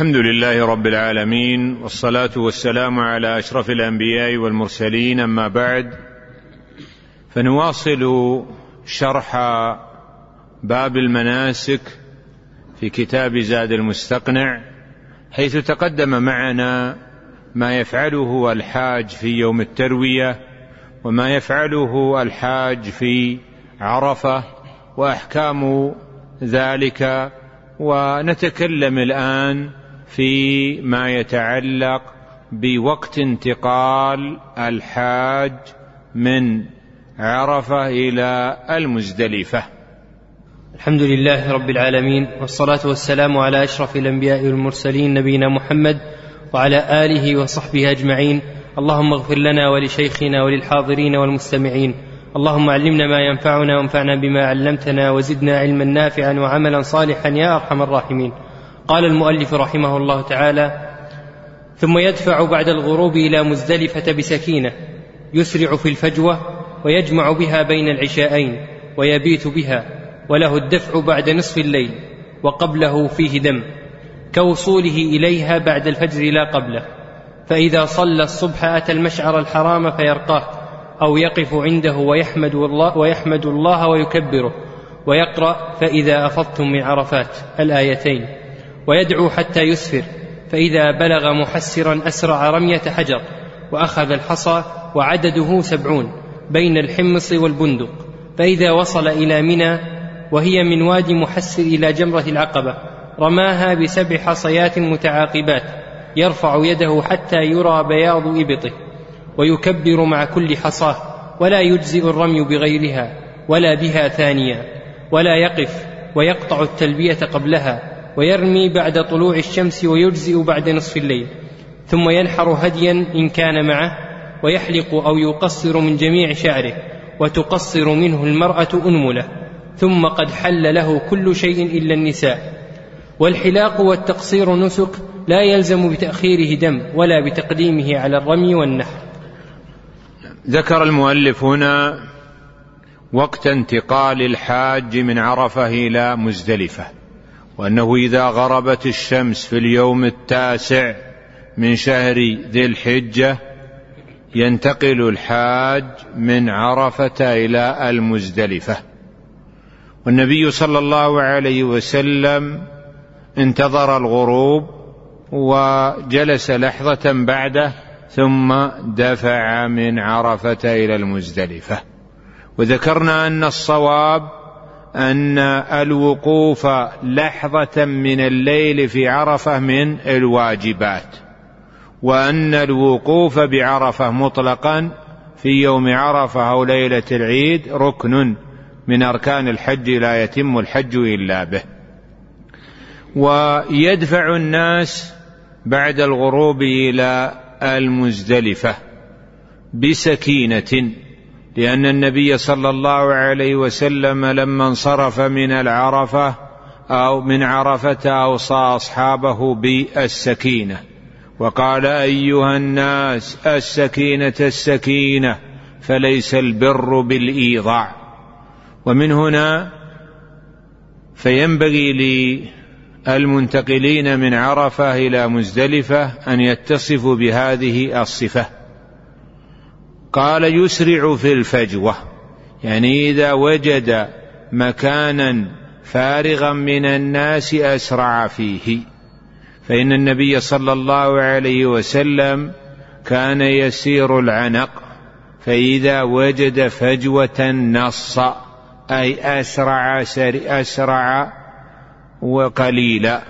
الحمد لله رب العالمين والصلاة والسلام على أشرف الأنبياء والمرسلين أما بعد فنواصل شرح باب المناسك في كتاب زاد المستقنع حيث تقدم معنا ما يفعله الحاج في يوم التروية وما يفعله الحاج في عرفة وأحكام ذلك ونتكلم الآن في ما يتعلق بوقت انتقال الحاج من عرفة إلى المزدلفة. الحمد لله رب العالمين والصلاة والسلام على أشرف الأنبياء والمرسلين نبينا محمد وعلى آله وصحبه أجمعين. اللهم اغفر لنا ولشيخنا وللحاضرين والمستمعين. اللهم علمنا ما ينفعنا وانفعنا بما علمتنا وزدنا علما نافعا وعملا صالحا يا أرحم الراحمين. قال المؤلف رحمه الله تعالى ثم يدفع بعد الغروب إلى مزدلفة بسكينة يسرع في الفجوة ويجمع بها بين العشاءين ويبيت بها وله الدفع بعد نصف الليل وقبله فيه دم كوصوله إليها بعد الفجر لا قبله فإذا صلى الصبح أتى المشعر الحرام فيرقاه أو يقف عنده ويحمد الله, ويحمد الله ويكبره ويقرأ فإذا أفضتم من عرفات الآيتين. ويدعو حتى يسفر فإذا بلغ محسرا أسرع رمية حجر وأخذ الحصى وعدده سبعون بين الحمص والبندق فإذا وصل إلى منى وهي من وادي محسر إلى جمرة العقبة رماها بسبع حصيات متعاقبات يرفع يده حتى يرى بياض إبطه ويكبر مع كل حصاه ولا يجزئ الرمي بغيرها ولا بها ثانيا ولا يقف ويقطع التلبية قبلها ويرمي بعد طلوع الشمس ويجزئ بعد نصف الليل ثم ينحر هديا إن كان معه ويحلق أو يقصر من جميع شعره وتقصر منه المرأة أنمله ثم قد حل له كل شيء إلا النساء. والحلاق والتقصير نسك لا يلزم بتأخيره دم ولا بتقديمه على الرمي والنحر. ذكر المؤلف هنا وقت انتقال الحاج من عرفة إلى مزدلفة. وأنه إذا غربت الشمس في اليوم التاسع من شهر ذي الحجة ينتقل الحاج من عرفة إلى المزدلفة. والنبي صلى الله عليه وسلم انتظر الغروب وجلس لحظة بعده ثم دفع من عرفة إلى المزدلفة. وذكرنا أن الصواب أن الوقوف لحظة من الليل في عرفة من الواجبات وأن الوقوف بعرفة مطلقا في يوم عرفة أو ليلة العيد ركن من أركان الحج لا يتم الحج إلا به. ويدفع الناس بعد الغروب إلى المزدلفة بسكينة لأن النبي صلى الله عليه وسلم لما انصرف من العرفة أو من عرفة أوصى أصحابه بالسكينة. وقال أيها الناس السكينة السكينة فليس البر بالإيضاع. ومن هنا فينبغي المنتقلين من عرفة إلى مزدلفة أن يتصفوا بهذه الصفة. قال يسرع في الفجوة. يعني إذا وجد مكانا فارغا من الناس أسرع فيه. فإن النبي صلى الله عليه وسلم كان يسير العنق فإذا وجد فجوة نص أي أسرع أسرع وقليلا.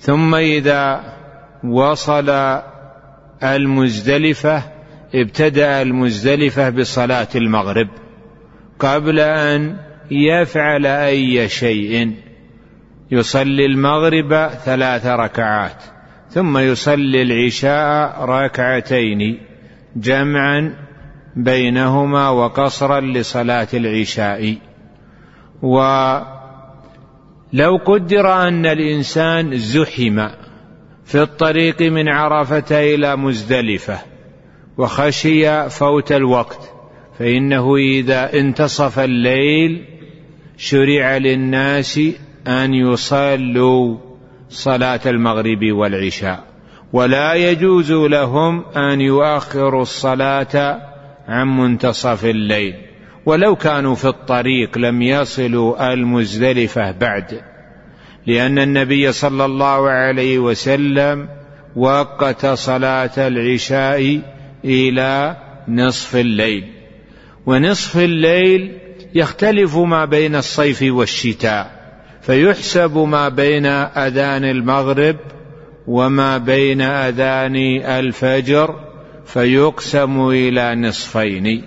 ثم إذا وصل المزدلفة ابتدأ المزدلفة بصلاة المغرب قبل أن يفعل أي شيء. يصلي المغرب ثلاث ركعات ثم يصلي العشاء ركعتين جمعا بينهما وقصرا لصلاة العشاء. و لو قدر أن الإنسان زحم في الطريق من عرفة إلى مزدلفة وخشي فوت الوقت. فإنه إذا انتصف الليل شرع للناس أن يصلوا صلاة المغرب والعشاء. ولا يجوز لهم أن يؤخروا الصلاة عن منتصف الليل. ولو كانوا في الطريق لم يصلوا المزدلفة بعد. لأن النبي صلى الله عليه وسلم وقت صلاة العشاء إلى نصف الليل. ونصف الليل يختلف ما بين الصيف والشتاء فيحسب ما بين أذان المغرب وما بين أذان الفجر فيقسم إلى نصفين.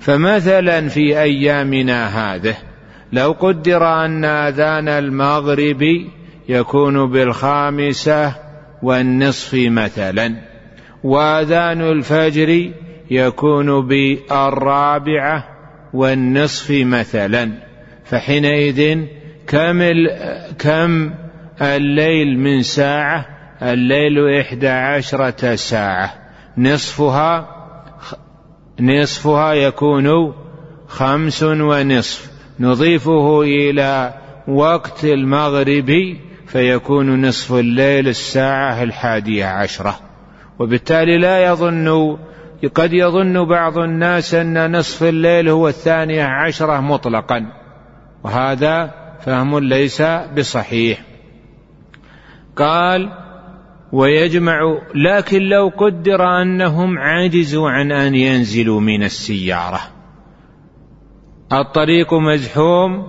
فمثلا في أيامنا هذه لو قدر أن أذان المغرب يكون بالخامسة والنصف مثلا. وأذان الفجر يكون بالرابعة والنصف مثلا. فحينئذ كم كم الليل من ساعة؟ الليل إحدى عشرة ساعة. نصفها نصفها يكون خمس ونصف. نضيفه إلى وقت المغرب فيكون نصف الليل الساعة الحادية عشرة. وبالتالي لا يظن قد يظن بعض الناس أن نصف الليل هو الثانية عشرة مطلقا. وهذا فهم ليس بصحيح. قال ويجمع لكن لو قدر أنهم عجزوا عن أن ينزلوا من السيارة. الطريق مزحوم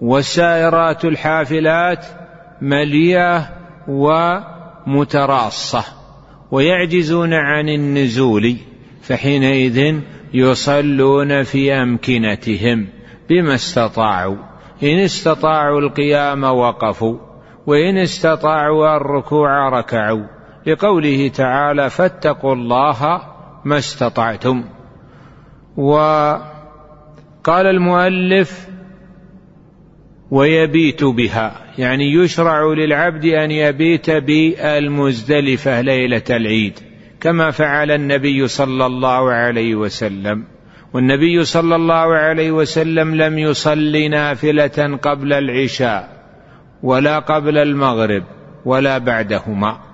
والسائرات الحافلات مليئة ومتراصة. ويعجزون عن النزول فحينئذ يصلون في أمكنتهم بما استطاعوا. إن استطاعوا القيام وقفوا وإن استطاعوا الركوع ركعوا. لقوله تعالى فاتقوا الله ما استطعتم. وقال المؤلف ويبيت بها. يعني يشرع للعبد أن يبيت بالمزدلفة ليلة العيد كما فعل النبي صلى الله عليه وسلم. والنبي صلى الله عليه وسلم لم يصل نافلة قبل العشاء ولا قبل المغرب ولا بعدهما.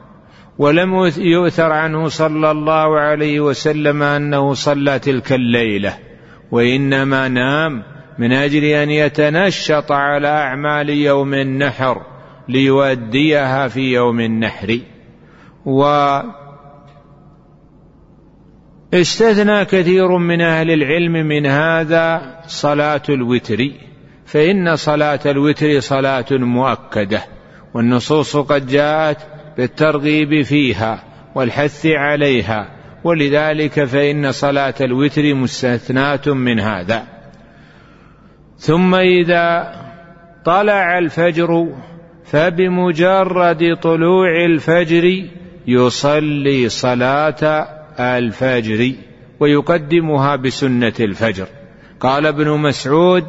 ولم يؤثر عنه صلى الله عليه وسلم أنه صلى تلك الليلة وإنما نام من أجل أن يتنشط على أعمال يوم النحر ليؤديها في يوم النحر. و استثنى كثير من أهل العلم من هذا صلاة الوتر فإن صلاة الوتر صلاة مؤكدة والنصوص قد جاءت بالترغيب فيها والحث عليها ولذلك فإن صلاة الوتر مستثناة من هذا. ثم إذا طلع الفجر فبمجرد طلوع الفجر يصلي صلاة الفجر ويقدمها بسنة الفجر. قال ابن مسعود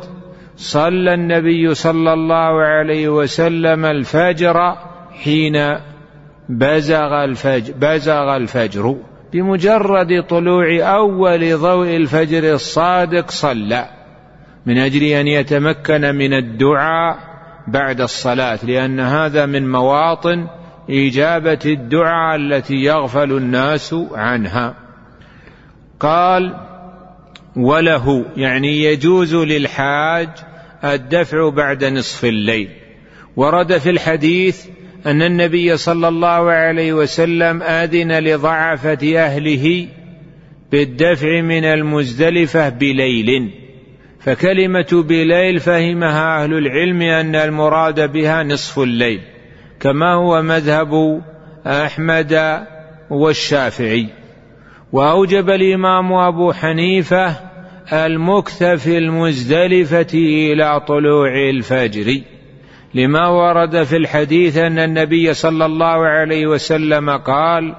صلى النبي صلى الله عليه وسلم الفجر حين بزغ الفجر بزغ الفجر. بمجرد طلوع أول ضوء الفجر الصادق صلى. من أجل أن يتمكن من الدعاء بعد الصلاة لأن هذا من مواطن إجابة الدعاء التي يغفل الناس عنها. قال وله يعني يجوز للحاج الدفع بعد نصف الليل. ورد في الحديث أن النبي صلى الله عليه وسلم آذن لضعفة أهله بالدفع من المزدلفة بليل. فكلمة بليل فهمها أهل العلم أن المراد بها نصف الليل كما هو مذهب أحمد والشافعي. وأوجب الإمام أبو حنيفة المكث في المزدلفة إلى طلوع الفجر لما ورد في الحديث أن النبي صلى الله عليه وسلم قال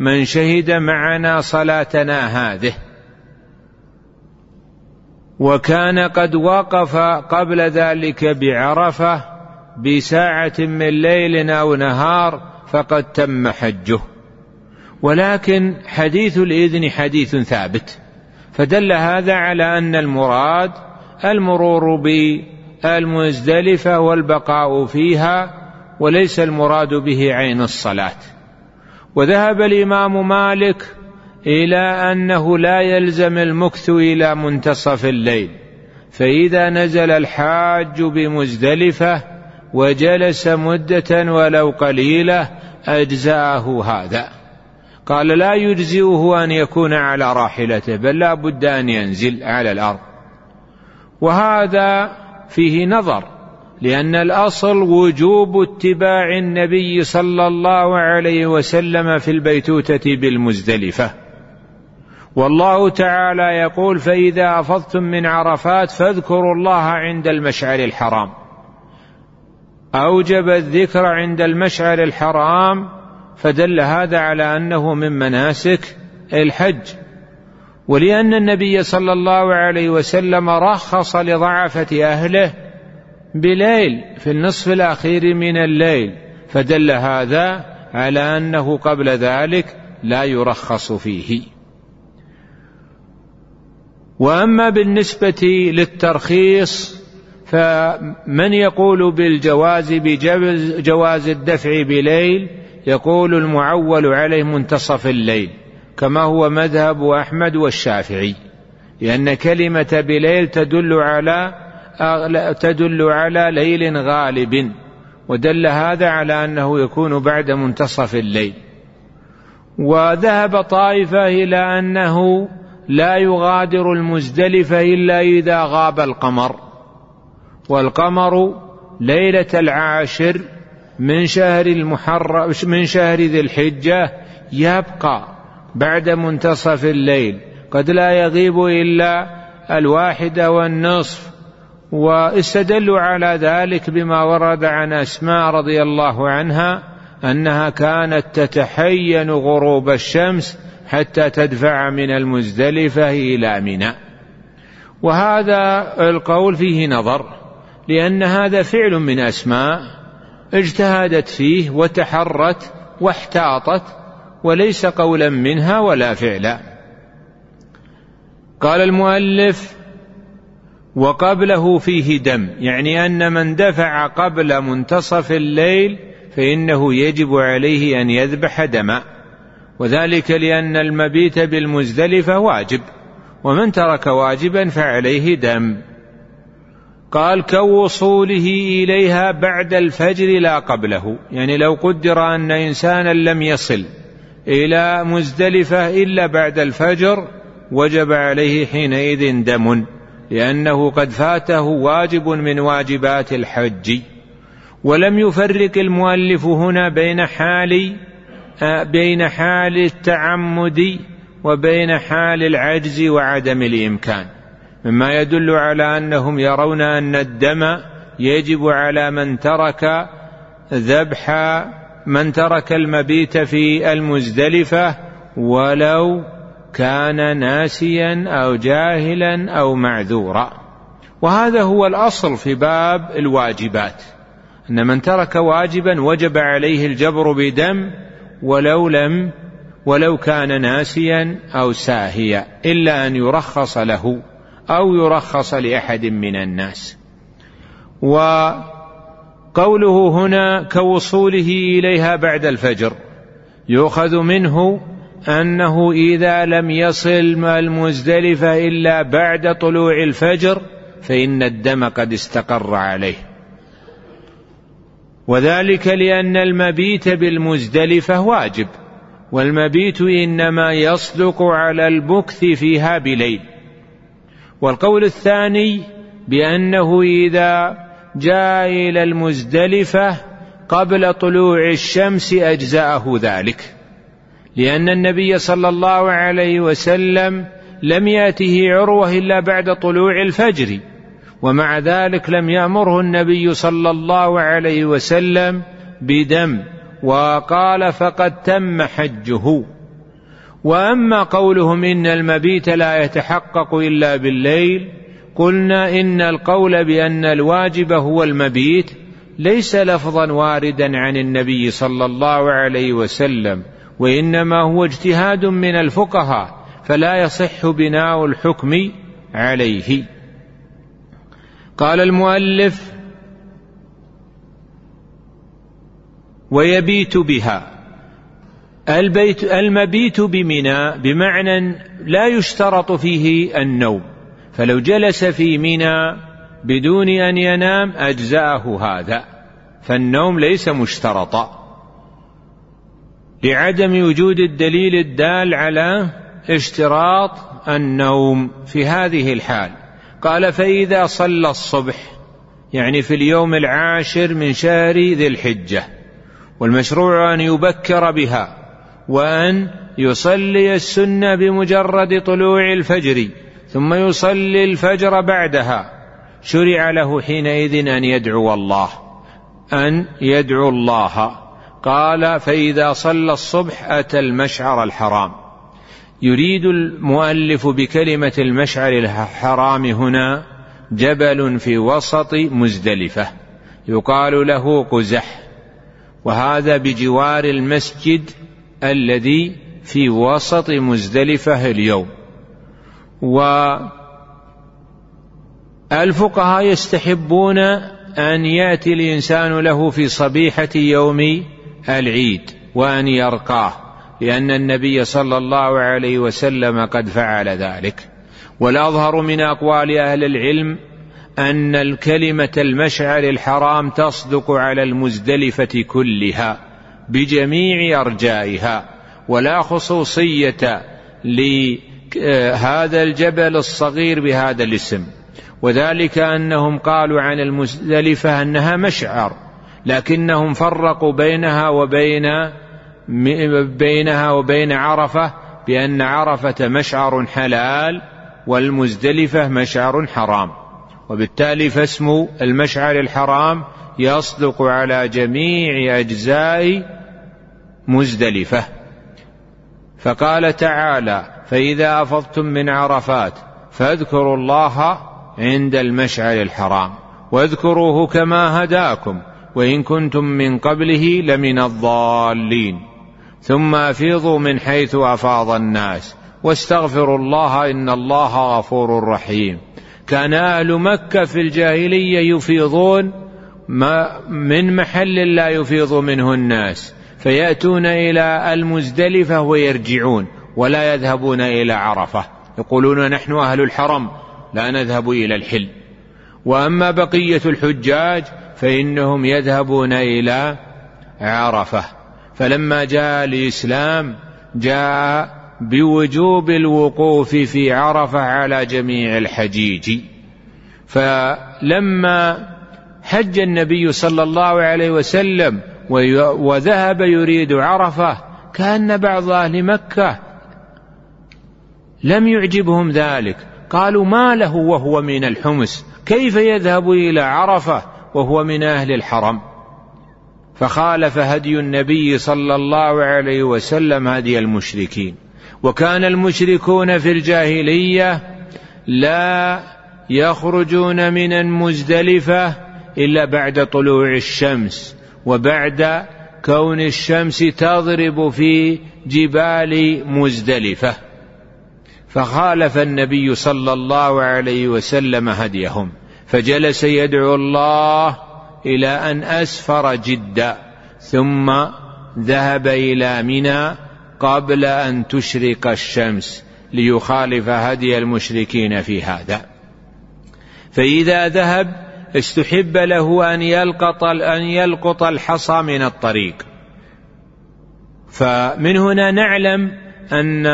من شهد معنا صلاتنا هذه وكان قد وقف قبل ذلك بعرفة بساعة من ليل أو نهار فقد تم حجه. ولكن حديث الإذن حديث ثابت. فدل هذا على أن المراد المرور بالمزدلفة والبقاء فيها وليس المراد به عين الصلاة. وذهب الإمام مالك إلى أنه لا يلزم المكث إلى منتصف الليل. فإذا نزل الحاج بمزدلفة وجلس مدة ولو قليلة أجزأه هذا. قال لا يجزئه أن يكون على راحلته بل لا بد أن ينزل على الأرض. وهذا فيه نظر لأن الأصل وجوب اتباع النبي صلى الله عليه وسلم في البيتوتة بالمزدلفة. والله تعالى يقول فإذا أفضتم من عرفات فاذكروا الله عند المشعر الحرام. أوجب الذكر عند المشعر الحرام فدل هذا على أنه من مناسك الحج. ولأن النبي صلى الله عليه وسلم رخص لضعفة أهله بليل في النصف الأخير من الليل فدل هذا على أنه قبل ذلك لا يرخص فيه. وأما بالنسبة للترخيص فمن يقول بالجواز بجواز الدفع بليل يقول المعول عليه منتصف الليل كما هو مذهب أحمد والشافعي. لأن كلمة بليل تدل على تدل على ليل غالب ودل هذا على أنه يكون بعد منتصف الليل. وذهب طائفة إلى أنه لا يغادر المزدلفة إلا إذا غاب القمر. والقمر ليلة العاشر من شهر المحرم من شهر ذي الحجة يبقى بعد منتصف الليل. قد لا يغيب إلا الواحدة والنصف. واستدلوا على ذلك بما ورد عن أسماء رضي الله عنها أنها كانت تتحين غروب الشمس حتى تدفع من المزدلفة إلى منى. وهذا القول فيه نظر لأن هذا فعل من أسماء اجتهدت فيه وتحرت واحتاطت وليس قولا منها ولا فعلا. قال المؤلف وقبله فيه دم يعني أن من دفع قبل منتصف الليل فإنه يجب عليه أن يذبح دما. وذلك لأن المبيت بالمزدلفة واجب ومن ترك واجبا فعليه دم. قال كوصوله إليها بعد الفجر لا قبله. يعني لو قدر أن إنسانا لم يصل إلى مزدلفة إلا بعد الفجر وجب عليه حينئذ دم لأنه قد فاته واجب من واجبات الحج. ولم يفرق المؤلف هنا بين حال بين حال التعمد وبين حال العجز وعدم الإمكان. مما يدل على أنهم يرون أن الدم يجب على من ترك ذبح من ترك المبيت في المزدلفة ولو كان ناسيا أو جاهلا أو معذورا. وهذا هو الأصل في باب الواجبات. أن من ترك واجبا وجب عليه الجبر بدم ولو لم ولو كان ناسيا أو ساهيا إلا أن يرخص له أو يرخص لأحد من الناس. وقوله هنا كوصوله إليها بعد الفجر يؤخذ منه أنه إذا لم يصل المزدلفة إلا بعد طلوع الفجر فإن الدم قد استقر عليه. وذلك لأن المبيت بالمزدلفة واجب والمبيت إنما يصدق على البكث فيها بليل. والقول الثاني بأنه إذا جاء إلى المزدلفة قبل طلوع الشمس أجزأه ذلك لأن النبي صلى الله عليه وسلم لم يأته عروة إلا بعد طلوع الفجر. ومع ذلك لم يأمره النبي صلى الله عليه وسلم بدم وقال فقد تم حجه. وأما قولهم إن المبيت لا يتحقق إلا بالليل قلنا إن القول بأن الواجب هو المبيت ليس لفظا واردا عن النبي صلى الله عليه وسلم وإنما هو اجتهاد من الفقهاء فلا يصح بناء الحكم عليه. قال المؤلف ويبيت بها. البيت المبيت بمنى بمعنى لا يشترط فيه النوم. فلو جلس في منى بدون أن ينام أجزأه هذا. فالنوم ليس مشترطا. لعدم وجود الدليل الدال على اشتراط النوم في هذه الحال. قال فإذا صلى الصبح يعني في اليوم العاشر من شهر ذي الحجة والمشروع أن يبكر بها وأن يصلي السنة بمجرد طلوع الفجر ثم يصلي الفجر بعدها شرع له حينئذ أن يدعو الله أن يدعو الله. قال فإذا صلى الصبح أتى المشعر الحرام. يريد المؤلف بكلمة المشعر الحرام هنا جبل في وسط مزدلفة يقال له قزح وهذا بجوار المسجد الذي في وسط مزدلفة اليوم. والفقهاء يستحبون أن يأتي الإنسان له في صبيحة يوم العيد وأن يرقاه. لأن النبي صلى الله عليه وسلم قد فعل ذلك. والأظهر من أقوال أهل العلم أن الكلمة المشعر الحرام تصدق على المزدلفة كلها بجميع أرجائها ولا خصوصية لهذا الجبل الصغير بهذا الاسم. وذلك أنهم قالوا عن المزدلفة أنها مشعر لكنهم فرقوا بينها وبين بينها وبين عرفة بأن عرفة مشعر حلال والمزدلفة مشعر حرام. وبالتالي فاسم المشعر الحرام يصدق على جميع أجزاء مزدلفة. فقال تعالى فإذا أفضتم من عرفات فاذكروا الله عند المشعر الحرام واذكروه كما هداكم وإن كنتم من قبله لمن الضالين. ثم أفيضوا من حيث أفاض الناس. واستغفروا الله إن الله غفور رحيم. كان أهل مكة في الجاهلية يفيضون ما من محل لا يفيض منه الناس. فيأتون إلى المزدلفة ويرجعون ولا يذهبون إلى عرفة. يقولون نحن أهل الحرم لا نذهب إلى الحل. وأما بقية الحجاج فإنهم يذهبون إلى عرفة. فلما جاء الإسلام جاء بوجوب الوقوف في عرفة على جميع الحجيج. فلما حج النبي صلى الله عليه وسلم وذهب يريد عرفة كأن بعض أهل مكة لم يعجبهم ذلك. قالوا ما له وهو من الحمس كيف يذهب إلى عرفة وهو من أهل الحرم؟ فخالف هدي النبي صلى الله عليه وسلم هدي المشركين. وكان المشركون في الجاهلية لا يخرجون من المزدلفة إلا بعد طلوع الشمس وبعد كون الشمس تضرب في جبال مزدلفة. فخالف النبي صلى الله عليه وسلم هديهم. فجلس يدعو الله إلى أن أسفر جدا ثم ذهب إلى منى قبل أن تشرق الشمس ليخالف هدي المشركين في هذا. فإذا ذهب استحب له أن يلقط أن يلقط الحصى من الطريق. فمن هنا نعلم أن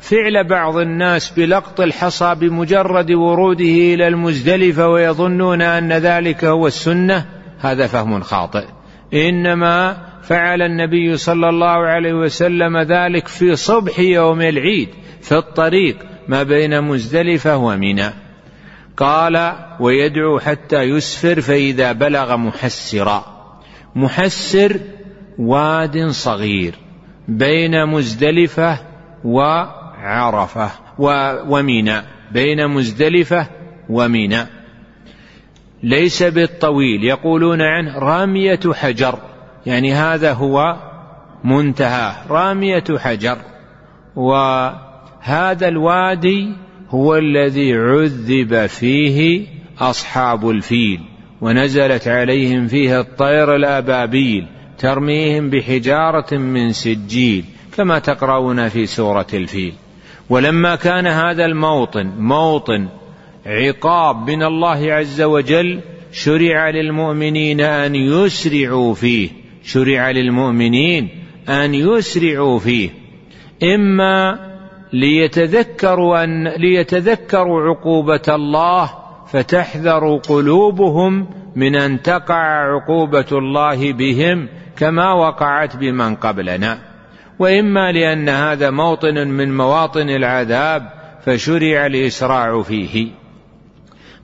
فعل بعض الناس بلقط الحصى بمجرد وروده إلى المزدلفة ويظنون أن ذلك هو السنة هذا فهم خاطئ. إنما فعل النبي صلى الله عليه وسلم ذلك في صبح يوم العيد في الطريق ما بين مزدلفة ومنى. قال ويدعو حتى يسفر فإذا بلغ محسرا. محسر واد صغير بين مزدلفة و عرفة ومنى بين مزدلفة ومنى ليس بالطويل يقولون عنه رامية حجر يعني هذا هو منتهى رامية حجر. وهذا الوادي هو الذي عذب فيه أصحاب الفيل ونزلت عليهم فيه الطير الأبابيل ترميهم بحجارة من سجيل كما تقرؤون في سورة الفيل. ولما كان هذا الموطن موطن عقاب من الله عز وجل شرع للمؤمنين أن يسرعوا فيه شرع للمؤمنين أن يسرعوا فيه. إما ليتذكروا أن ليتذكروا عقوبة الله فتحذر قلوبهم من أن تقع عقوبة الله بهم كما وقعت بمن قبلنا. وإما لأن هذا موطن من مواطن العذاب فشرع الإسراع فيه.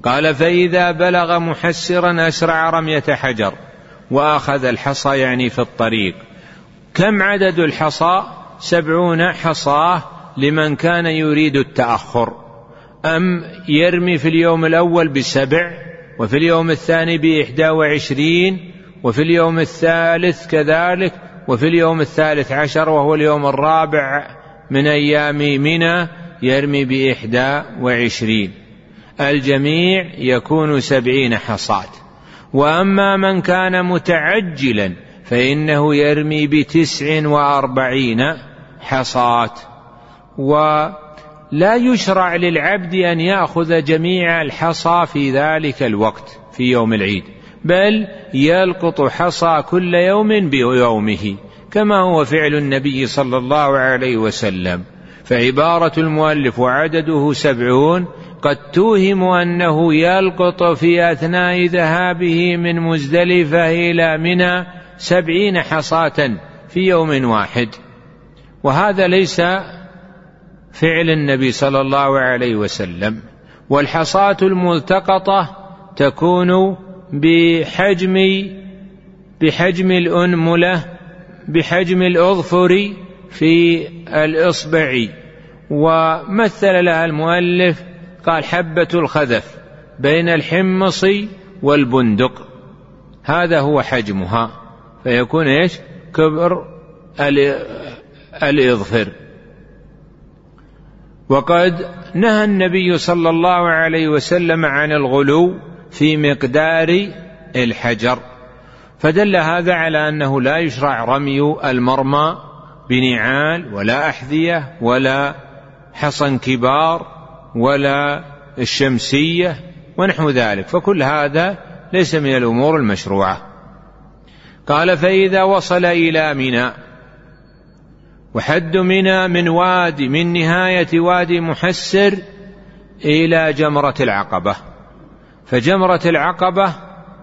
قال فإذا بلغ محسرا أسرع رمية حجر وأخذ الحصى يعني في الطريق. كم عدد الحصى؟ سبعون حصاه لمن كان يريد التأخر. أم يرمي في اليوم الأول بسبع وفي اليوم الثاني بإحدى وعشرين وفي اليوم الثالث كذلك وفي اليوم الثالث عشر وهو اليوم الرابع من أيام منى يرمي بإحدى وعشرين. الجميع يكون سبعين حصاة وأما من كان متعجلا فإنه يرمي بتسع وأربعين حصاة ولا يشرع للعبد أن يأخذ جميع الحصى في ذلك الوقت في يوم العيد. بل يلقط حصى كل يوم بيومه كما هو فعل النبي صلى الله عليه وسلم. فعبارة المؤلف وعدده سبعون قد توهم أنه يلقط في أثناء ذهابه من مزدلفة إلى منى سبعين حصاة في يوم واحد. وهذا ليس فعل النبي صلى الله عليه وسلم والحصاة الملتقطة تكون بحجم بحجم الأنملة بحجم الأظفر في الإصبع. ومثل لها المؤلف قال حبة الخذف بين الحمص والبندق. هذا هو حجمها. فيكون إيش؟ كبر الإظفر. وقد نهى النبي صلى الله عليه وسلم عن الغلو في مقدار الحجر. فدل هذا على أنه لا يشرع رمي المرمى بنعال ولا أحذية ولا حصن كبار ولا الشمسية ونحو ذلك. فكل هذا ليس من الأمور المشروعة. قال فإذا وصل إلى منى وحد منى من وادي من نهاية وادي محسر إلى جمرة العقبة. فجمره العقبة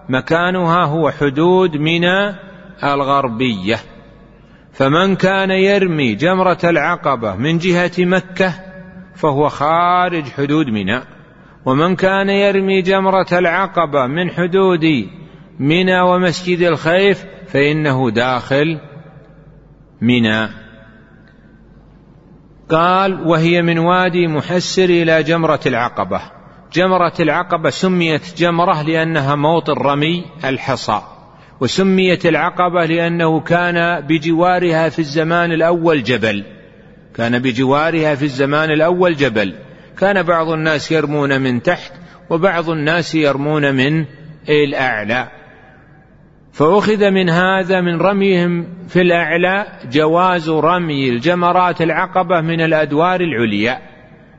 مكانها هو حدود منى الغربية. فمن كان يرمي جمرة العقبة من جهة مكة فهو خارج حدود منى. ومن كان يرمي جمرة العقبة من حدود منى ومسجد الخيف فإنه داخل منى. قال وهي من وادي محسر إلى جمرة العقبة. جمرة العقبة سميت جمرة لأنها موطن رمي الحصى وسميت العقبة لأنه كان بجوارها في الزمان الأول جبل كان بجوارها في الزمان الأول جبل كان بعض الناس يرمون من تحت وبعض الناس يرمون من الأعلى. فأخذ من هذا من رميهم في الأعلى جواز رمي الجمرات العقبة من الأدوار العليا.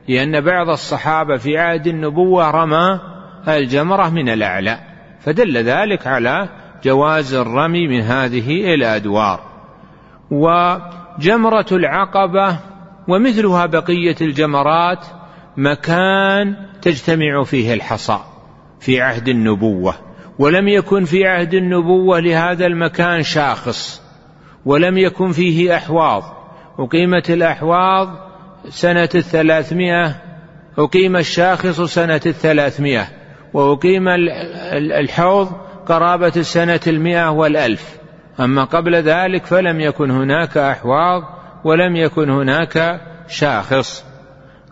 لأن بعض الصحابة في عهد النبوة رمى الجمرة من الأعلى فدل ذلك على جواز الرمي من هذه الأدوار وجمرة العقبة ومثلها بقية الجمرات مكان تجتمع فيه الحصى في عهد النبوة ولم يكن في عهد النبوة لهذا المكان شاخص ولم يكن فيه أحواض. أقيمت الأحواض سنة الثلاثمائة أقيم الشاخص سنة الثلاثمائة وأقيم الحوض قرابة السنة المائة والألف. أما قبل ذلك فلم يكن هناك أحواض ولم يكن هناك شاخص.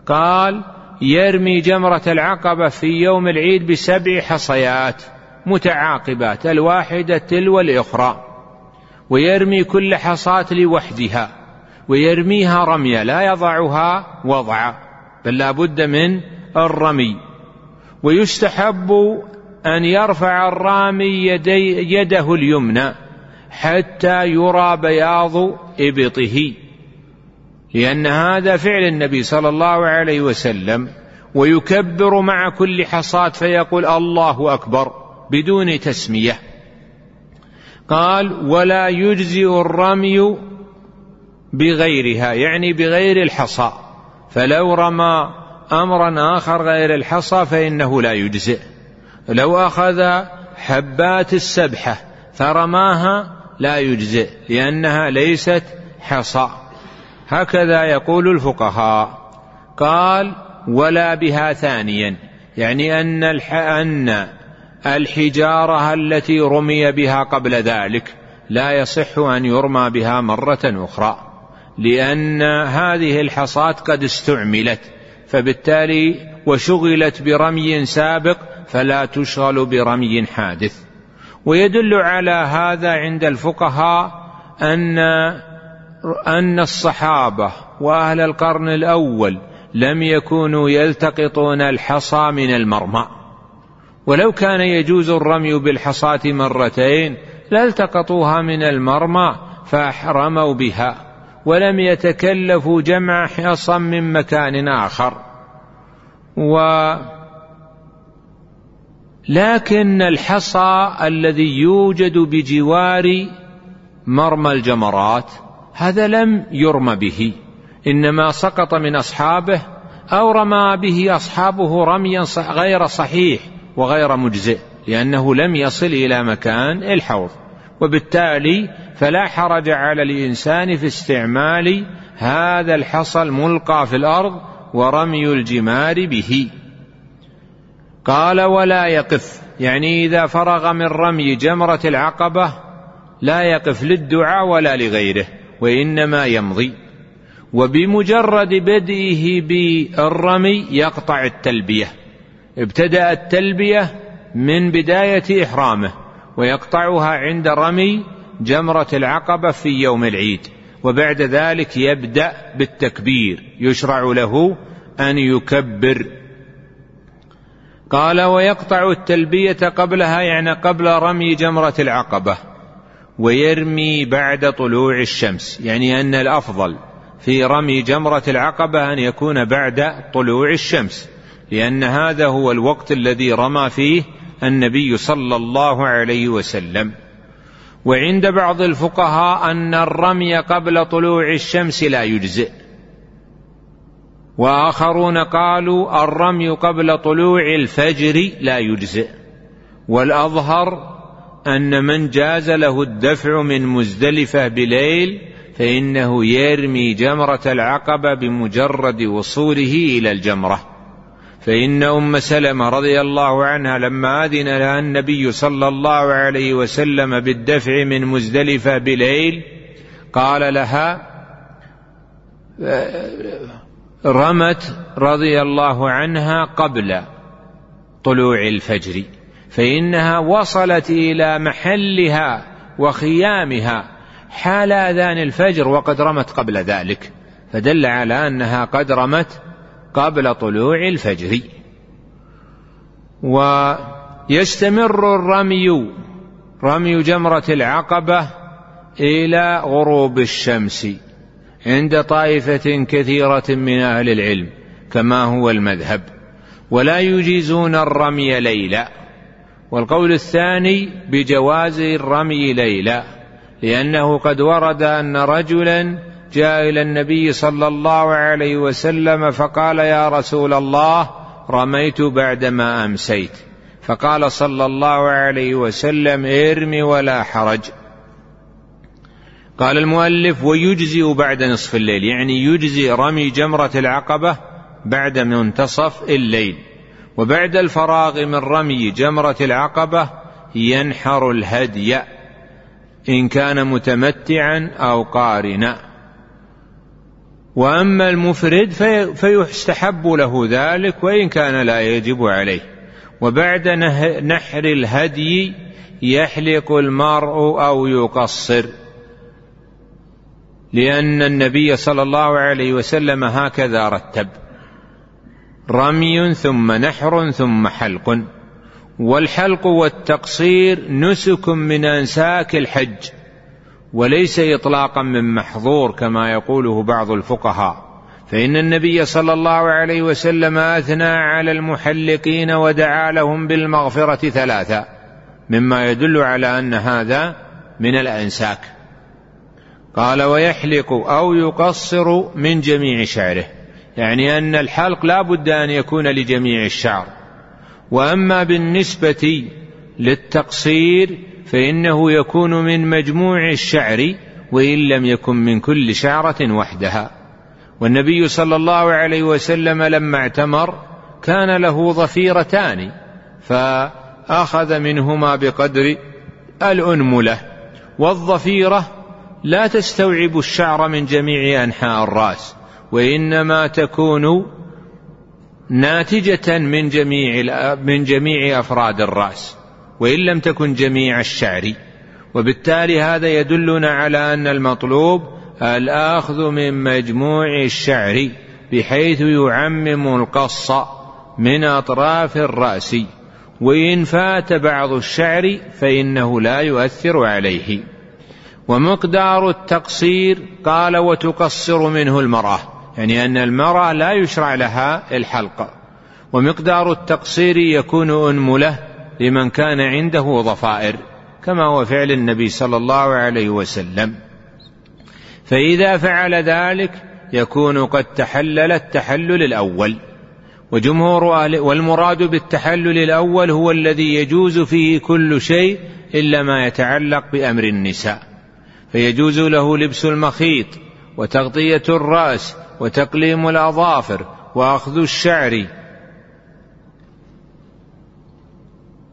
قال يرمي جمرة العقبة في يوم العيد بسبع حصيات متعاقبات الواحدة تلو الأخرى ويرمي كل حصاة لوحدها. ويرميها رميا لا يضعها وضعا بل لا بد من الرمي. ويستحب أن يرفع الرامي يدي يده اليمنى حتى يرى بياض إبطه. لأن هذا فعل النبي صلى الله عليه وسلم ويكبر مع كل حصاة فيقول الله أكبر بدون تسمية. قال ولا يجزئ الرمي بغيرها يعني بغير الحصى. فلو رمى امرا آخر غير الحصى فإنه لا يجزئ. لو أخذ حبات السبحة فرماها لا يجزئ لأنها ليست حصى. هكذا يقول الفقهاء. قال ولا بها ثانيا يعني أن أن الحجارة التي رمي بها قبل ذلك لا يصح أن يرمى بها مرة أخرى. لأن هذه الحصاة قد استعملت فبالتالي وشغلت برمي سابق فلا تشغل برمي حادث. ويدل على هذا عند الفقهاء أن أن الصحابة وأهل القرن الأول لم يكونوا يلتقطون الحصى من المرمى. ولو كان يجوز الرمي بالحصاة مرتين لالتقطوها من المرمى فأحرموا بها. ولم يتكلفوا جمع حصى من مكان آخر. و لكن الحصى الذي يوجد بجوار مرمى الجمرات هذا لم يرم به إنما سقط من أصحابه أو رمى به أصحابه رميا غير صحيح وغير مجزئ لأنه لم يصل إلى مكان الحوض. وبالتالي فلا حرج على الإنسان في استعمال هذا الحصى الملقى في الأرض ورمي الجمار به. قال ولا يقف. يعني إذا فرغ من رمي جمرة العقبة لا يقف للدعاء ولا لغيره وإنما يمضي. وبمجرد بدئه بالرمي يقطع التلبية. ابتدأ التلبية من بداية إحرامه ويقطعها عند رمي جمرة العقبة في يوم العيد وبعد ذلك يبدأ بالتكبير يشرع له أن يكبر. قال ويقطع التلبية قبلها يعني قبل رمي جمرة العقبة ويرمي بعد طلوع الشمس يعني أن الأفضل في رمي جمرة العقبة أن يكون بعد طلوع الشمس لأن هذا هو الوقت الذي رمى فيه النبي صلى الله عليه وسلم. وعند بعض الفقهاء أن الرمي قبل طلوع الشمس لا يجزئ. وآخرون قالوا الرمي قبل طلوع الفجر لا يجزئ. والأظهر أن من جاز له الدفع من مزدلفة بليل فإنه يرمي جمرة العقبة بمجرد وصوله إلى الجمرة. فإن أم سلمة رضي الله عنها لما أذن لها النبي صلى الله عليه وسلم بالدفع من مزدلفة بليل قال لها رمت رضي الله عنها قبل طلوع الفجر فإنها وصلت إلى محلها وخيامها حال أذان الفجر وقد رمت قبل ذلك فدل على أنها قد رمت قبل طلوع الفجر. ويستمر الرمي رمي جمرة العقبة إلى غروب الشمس عند طائفة كثيرة من أهل العلم كما هو المذهب. ولا يجيزون الرمي ليلا. والقول الثاني بجواز الرمي ليلا لأنه قد ورد أن رجلا جاء إلى النبي صلى الله عليه وسلم فقال يا رسول الله رميت بعدما أمسيت. فقال صلى الله عليه وسلم ارم ولا حرج. قال المؤلف ويجزئ بعد نصف الليل يعني يجزي رمي جمرة العقبة بعد منتصف الليل. وبعد الفراغ من رمي جمرة العقبة ينحر الهدي إن كان متمتعا أو قارنا. وأما المفرد فيستحب له ذلك وإن كان لا يجب عليه. وبعد نحر الهدي يحلق المرء أو يقصر. لأن النبي صلى الله عليه وسلم هكذا رتب. رمي ثم نحر ثم حلق. والحلق والتقصير نسك من أنساك الحج. وليس إطلاقا من محظور كما يقوله بعض الفقهاء. فإن النبي صلى الله عليه وسلم أثنى على المحلقين ودعا لهم بالمغفرة ثلاثة مما يدل على أن هذا من الأنساك. قال ويحلق أو يقصر من جميع شعره. يعني أن الحلق لا بد أن يكون لجميع الشعر. وأما بالنسبة للتقصير فإنه يكون من مجموع الشعر وإن لم يكن من كل شعرة وحدها. والنبي صلى الله عليه وسلم لما اعتمر كان له ظفيرتان فأخذ منهما بقدر الأنملة. والظفيرة لا تستوعب الشعر من جميع أنحاء الرأس وإنما تكون ناتجة من جميع من جميع أفراد الرأس. وإن لم تكن جميع الشعر. وبالتالي هذا يدلنا على أن المطلوب الآخذ من مجموع الشعر بحيث يعمم القص من أطراف الرأس. وإن فات بعض الشعر فإنه لا يؤثر عليه. ومقدار التقصير قال وتقصر منه المرأة يعني أن المرأة لا يشرع لها الحلق. ومقدار التقصير يكون أنملة لمن كان عنده ضفائر كما هو فعل النبي صلى الله عليه وسلم. فإذا فعل ذلك يكون قد تحلل التحلل الأول. وجمهور أهل والمراد بالتحلل الأول هو الذي يجوز فيه كل شيء إلا ما يتعلق بأمر النساء. فيجوز له لبس المخيط وتغطية الرأس وتقليم الأظافر وأخذ الشعر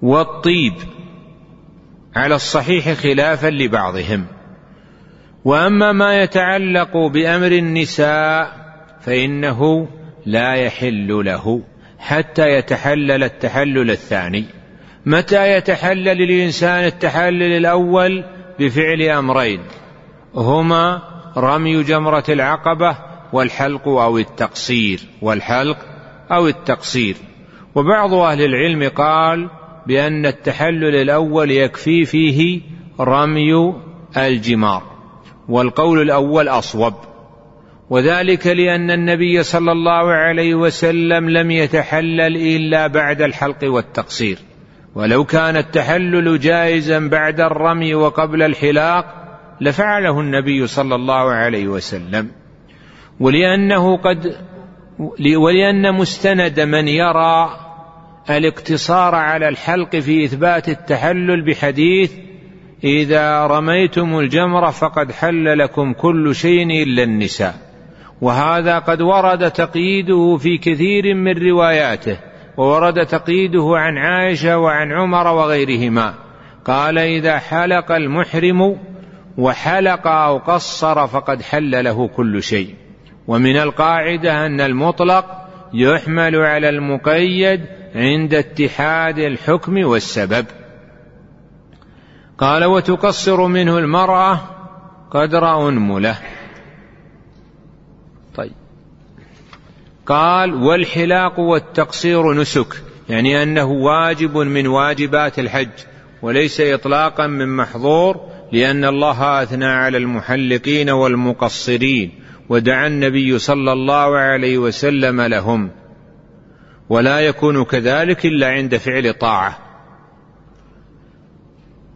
والطيب على الصحيح خلافا لبعضهم. وأما ما يتعلق بأمر النساء فإنه لا يحل له حتى يتحلل التحلل الثاني. متى يتحلل الإنسان التحلل الأول بفعل أمرين؟ هما رمي جمرة العقبة والحلق أو التقصير والحلق أو التقصير. وبعض أهل العلم قال بأن التحلل الأول يكفي فيه رمي الجمار والقول الأول أصوب. وذلك لأن النبي صلى الله عليه وسلم لم يتحلل إلا بعد الحلق والتقصير. ولو كان التحلل جائزا بعد الرمي وقبل الحلاق لفعله النبي صلى الله عليه وسلم. ولأنه قد ولأن مستند من يرى الاقتصار على الحلق في إثبات التحلل بحديث إذا رميتم الجمرة فقد حل لكم كل شيء إلا النساء. وهذا قد ورد تقييده في كثير من رواياته وورد تقييده عن عائشة وعن عمر وغيرهما. قال إذا حلق المحرم وحلق أو قصر فقد حل له كل شيء. ومن القاعدة أن المطلق يحمل على المقيد عند اتحاد الحكم والسبب. قال وتقصر منه المرأة قدر أنملة. طيب. قال والحلاق والتقصير نسك. يعني أنه واجب من واجبات الحج وليس إطلاقا من محظور لأن الله أثنى على المحلقين والمقصرين ودعا النبي صلى الله عليه وسلم لهم. ولا يكون كذلك إلا عند فعل طاعة.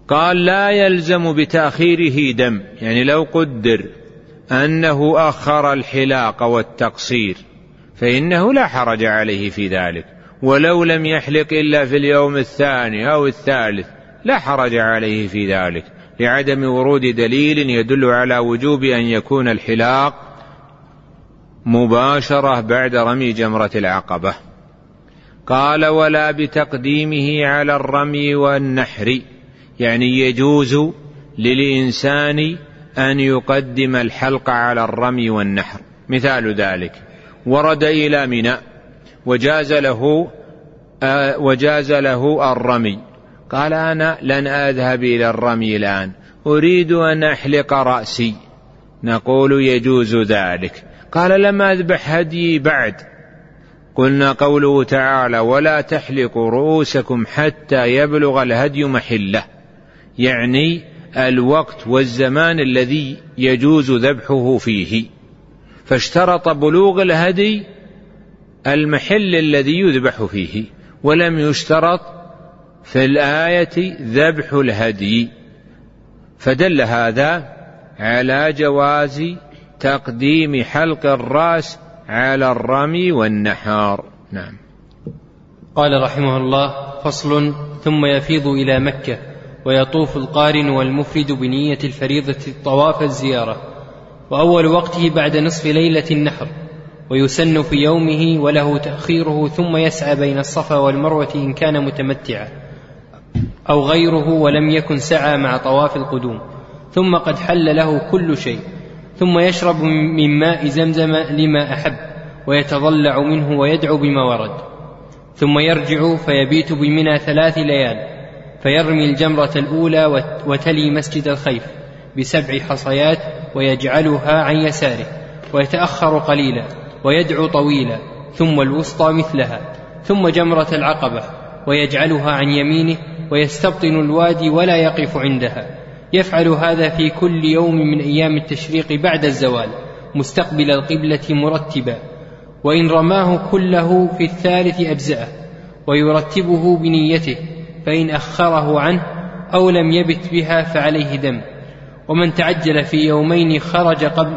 قال لا يلزم بتأخيره دم يعني لو قدر أنه أخر الحلاق والتقصير فإنه لا حرج عليه في ذلك. ولو لم يحلق إلا في اليوم الثاني أو الثالث لا حرج عليه في ذلك لعدم ورود دليل يدل على وجوب أن يكون الحلاق مباشرة بعد رمي جمرة العقبة. قال ولا بتقديمه على الرمي والنحر يعني يجوز للإنسان أن يقدم الحلق على الرمي والنحر. مثال ذلك ورد إلى منى وجاز له آه وجاز له الرمي. قال أنا لن أذهب إلى الرمي الآن أريد أن أحلق رأسي. نقول يجوز ذلك. قال لم أذبح هديي بعد. قلنا قوله تعالى ولا تحلقوا رؤوسكم حتى يبلغ الهدي محلة. يعني الوقت والزمان الذي يجوز ذبحه فيه. فاشترط بلوغ الهدي المحل الذي يذبح فيه ولم يشترط في الآية ذبح الهدي. فدل هذا على جواز تقديم حلق الرأس على الرمي والنحار. نعم. قال رحمه الله فصل ثم يفيض إلى مكة ويطوف القارن والمفرد بنية الفريضة طواف الزيارة وأول وقته بعد نصف ليلة النحر ويسن في يومه وله تأخيره ثم يسعى بين الصفا والمروة إن كان متمتعا أو غيره ولم يكن سعى مع طواف القدوم ثم قد حل له كل شيء. ثم يشرب من ماء زمزم لما أحب ويتضلع منه ويدعو بما ورد. ثم يرجع فيبيت بمنى ثلاث ليال فيرمي الجمرة الأولى وتلي مسجد الخيف بسبع حصيات ويجعلها عن يساره ويتأخر قليلا ويدعو طويلا ثم الوسطى مثلها ثم جمرة العقبة ويجعلها عن يمينه ويستبطن الوادي ولا يقف عندها. يفعل هذا في كل يوم من أيام التشريق بعد الزوال مستقبل القبلة مرتبا وإن رماه كله في الثالث أجزأه ويرتبه بنيته فإن أخره عنه أو لم يبت بها فعليه دم. ومن تعجل في يومين خرج قبل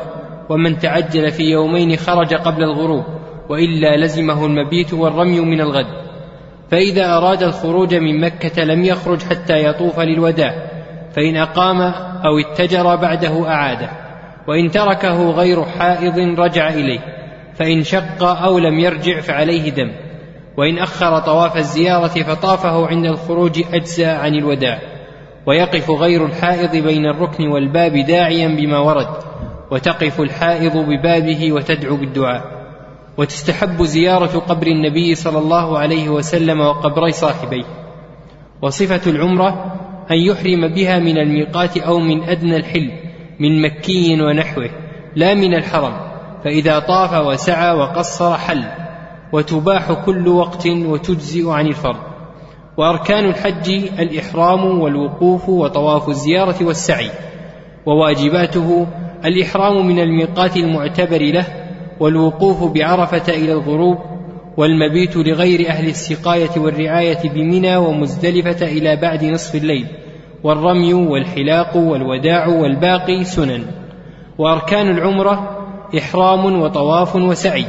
ومن تعجل في يومين خرج قبل الغروب وإلا لزمه المبيت والرمي من الغد. فإذا أراد الخروج من مكة لم يخرج حتى يطوف للوداع فإن أقام أو اتجر بعده أعاده وإن تركه غير حائض رجع إليه فإن شق أو لم يرجع فعليه دم وإن أخر طواف الزيارة فطافه عند الخروج أجزى عن الوداع ويقف غير الحائض بين الركن والباب داعيا بما ورد وتقف الحائض ببابه وتدعو بالدعاء. وتستحب زيارة قبر النبي صلى الله عليه وسلم وقبري صاحبيه. وصفة العمرة أن يحرم بها من الميقات أو من أدنى الحل من مكي ونحوه لا من الحرم. فإذا طاف وسعى وقصر حل وتباح كل وقت وتجزئ عن الفرض. وأركان الحج الإحرام والوقوف وطواف الزيارة والسعي. وواجباته الإحرام من الميقات المعتبر له والوقوف بعرفة إلى الغروب والمبيت لغير أهل السقاية والرعاية بمنى ومزدلفة إلى بعد نصف الليل والرمي والحلاق والوداع والباقي سنن. وأركان العمرة إحرام وطواف وسعي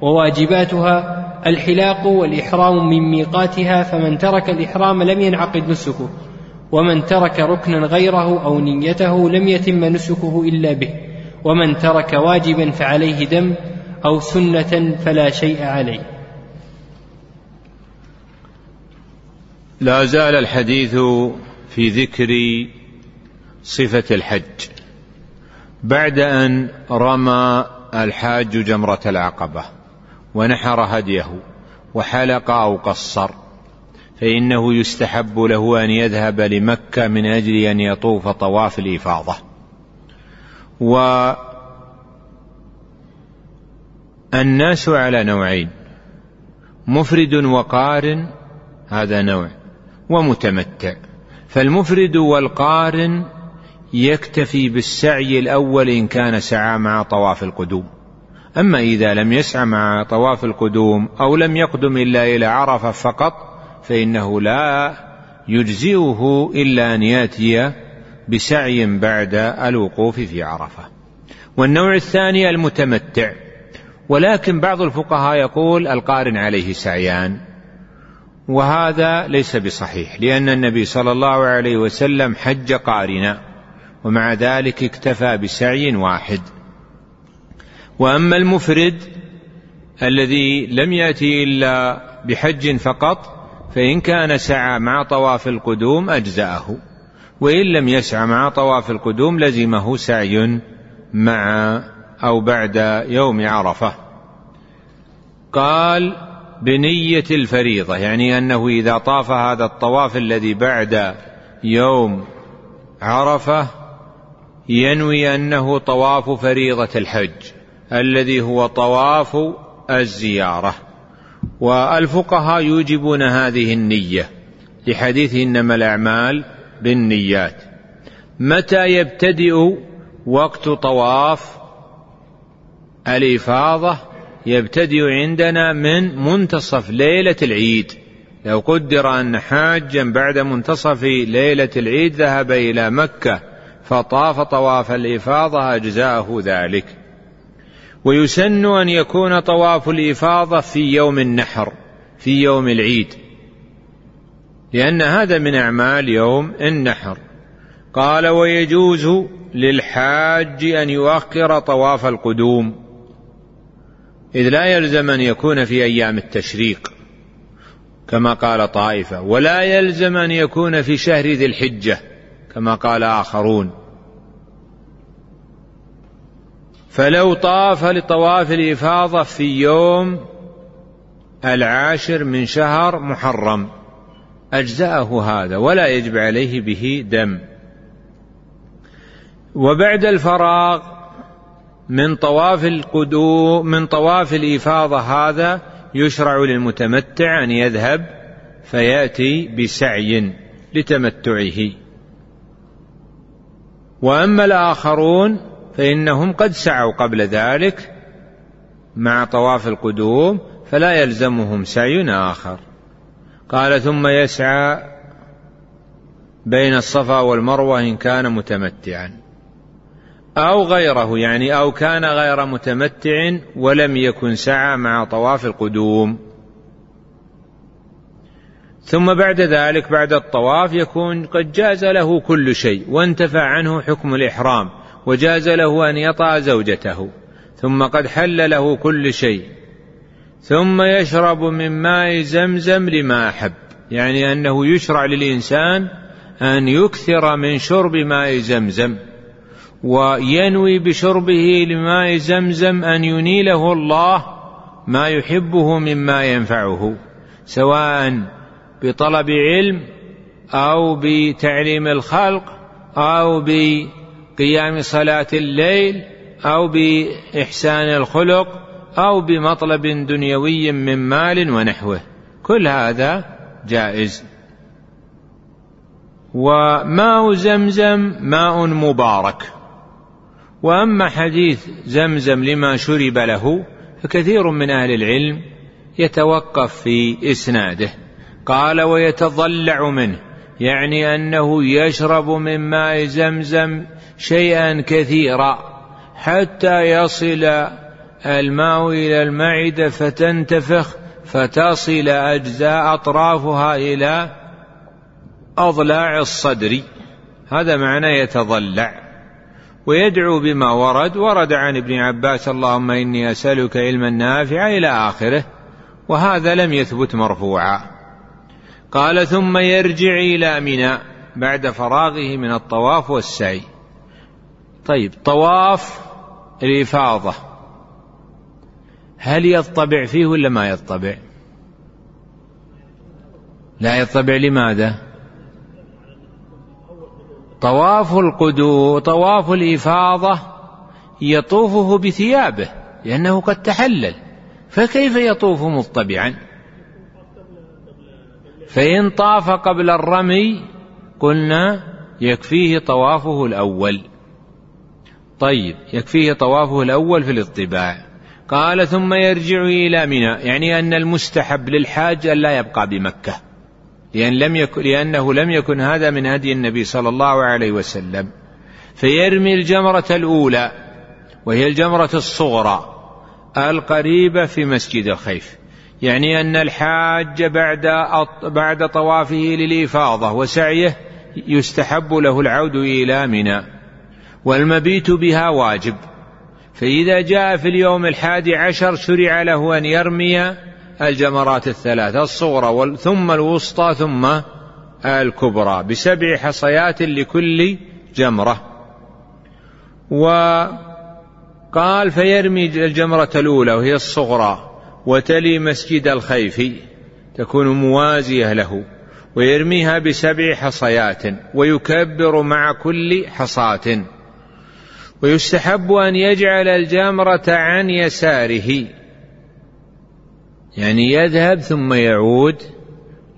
وواجباتها الحلاق والإحرام من ميقاتها فمن ترك الإحرام لم ينعقد نسكه ومن ترك ركنا غيره أو نيته لم يتم نسكه إلا به ومن ترك واجبا فعليه دم أو سنة فلا شيء عليه. لا زال الحديث في ذكر صفة الحج بعد أن رمى الحاج جمرة العقبة ونحر هديه وحلق أو قصر فإنه يستحب له أن يذهب لمكة من أجل أن يطوف طواف الإفاضة. والناس على نوعين مفرد وقارن هذا نوع. ومتمتع. فالمفرد والقارن يكتفي بالسعي الأول إن كان سعى مع طواف القدوم. أما إذا لم يسعى مع طواف القدوم أو لم يقدم إلا إلى عرفة فقط فإنه لا يجزئه إلا أن يأتي بسعي بعد الوقوف في عرفة. والنوع الثاني المتمتع. ولكن بعض الفقهاء يقول القارن عليه سعيان. وهذا ليس بصحيح لأن النبي صلى الله عليه وسلم حج قارنا ومع ذلك اكتفى بسعي واحد. وأما المفرد الذي لم يأتي إلا بحج فقط فإن كان سعى مع طواف القدوم أجزأه وإن لم يسعى مع طواف القدوم لزمه سعي مع أو بعد يوم عرفة. قال بنية الفريضة يعني أنه إذا طاف هذا الطواف الذي بعد يوم عرفة ينوي أنه طواف فريضة الحج الذي هو طواف الزيارة. والفقهاء يوجبون هذه النية لحديث إنما الأعمال بالنيات. متى يبتدئ وقت طواف الإفاضة؟ يبتدئ عندنا من منتصف ليلة العيد. لو قدر أن حاجا بعد منتصف ليلة العيد ذهب إلى مكة فطاف طواف الإفاضة أجزاءه ذلك. ويسن أن يكون طواف الإفاضة في يوم النحر في يوم العيد. لأن هذا من أعمال يوم النحر. قال ويجوز للحاج أن يؤخر طواف القدوم. إذ لا يلزم أن يكون في أيام التشريق كما قال طائفة. ولا يلزم أن يكون في شهر ذي الحجة كما قال آخرون. فلو طاف لطواف الإفاضة في يوم العاشر من شهر محرم أجزأه هذا ولا يجب عليه به دم. وبعد الفراغ من طواف القدوم من طواف الإفاضة هذا يشرع للمتمتع أن يذهب فيأتي بسعي لتمتعه. وأما الآخرون فإنهم قد سعوا قبل ذلك مع طواف القدوم فلا يلزمهم سعي آخر. قال ثم يسعى بين الصفا والمروة إن كان متمتعا. أو غيره يعني أو كان غير متمتع ولم يكن سعى مع طواف القدوم. ثم بعد ذلك بعد الطواف يكون قد جاز له كل شيء وانتفى عنه حكم الإحرام وجاز له أن يطأ زوجته ثم قد حل له كل شيء. ثم يشرب من ماء زمزم لما أحب يعني أنه يشرع للإنسان أن يكثر من شرب ماء زمزم. وينوي بشربه لماء زمزم أن ينيله الله ما يحبه مما ينفعه سواء بطلب علم أو بتعليم الخلق أو بقيام صلاة الليل أو بإحسان الخلق أو بمطلب دنيوي من مال ونحوه. كل هذا جائز. وماء زمزم ماء مبارك. وأما حديث زمزم لما شرب له فكثير من أهل العلم يتوقف في إسناده. قال ويتضلع منه. يعني أنه يشرب من ماء زمزم شيئا كثيرا حتى يصل الماء إلى المعدة فتنتفخ فتصل أجزاء أطرافها إلى أضلاع الصدر. هذا معنى يتضلع. ويدعو بما ورد ورد عن ابن عباس اللهم إني أسألك علما نافعا إلى آخره وهذا لم يثبت مرفوعا. قال ثم يرجع إلى منى بعد فراغه من الطواف والسعي. طيب طواف الإفاضة هل يطبع فيه ولا ما يطبع؟ لا يطبع لماذا؟ طواف القدو طواف الإفاضة يطوفه بثيابه لأنه قد تحلل فكيف يطوف مطبعا؟ فإن طاف قبل الرمي قلنا يكفيه طوافه الأول. طيب يكفيه طوافه الأول في الاطباع. قال ثم يرجع إلى منى يعني أن المستحب للحاج أن لا يبقى بمكة. لأن لم يكن لأنه لم يكن هذا من هدي النبي صلى الله عليه وسلم. فيرمي الجمرة الأولى وهي الجمرة الصغرى القريبة في مسجد الخيف. يعني أن الحاج بعد بعد طوافه للإفاضة وسعيه يستحب له العود إلى منى والمبيت بها واجب. فإذا جاء في اليوم الحادي عشر شرع له أن يرمي الجمرات الثلاث الصغرى ثم الوسطى ثم الكبرى بسبع حصيات لكل جمرة. وقال فيرمي الجمرة الأولى وهي الصغرى وتلي مسجد الخيف تكون موازية له ويرميها بسبع حصيات ويكبر مع كل حصاة. ويستحب أن يجعل الجمرة عن يساره. يعني يذهب ثم يعود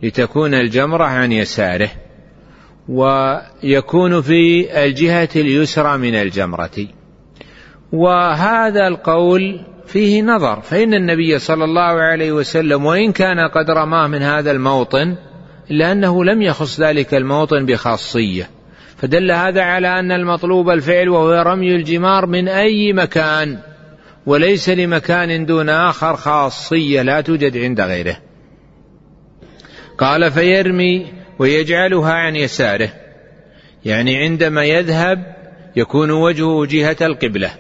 لتكون الجمرة عن يساره ويكون في الجهة اليسرى من الجمرة. وهذا القول فيه نظر فإن النبي صلى الله عليه وسلم وإن كان قد رماه من هذا الموطن إلا أنه لم يخص ذلك الموطن بخاصية. فدل هذا على أن المطلوب الفعل وهو رمي الجمار من أي مكان. وليس لمكان دون آخر خاصية لا توجد عند غيره. قال فيرمي ويجعلها عن يساره. يعني عندما يذهب يكون وجهه جهة القبلة.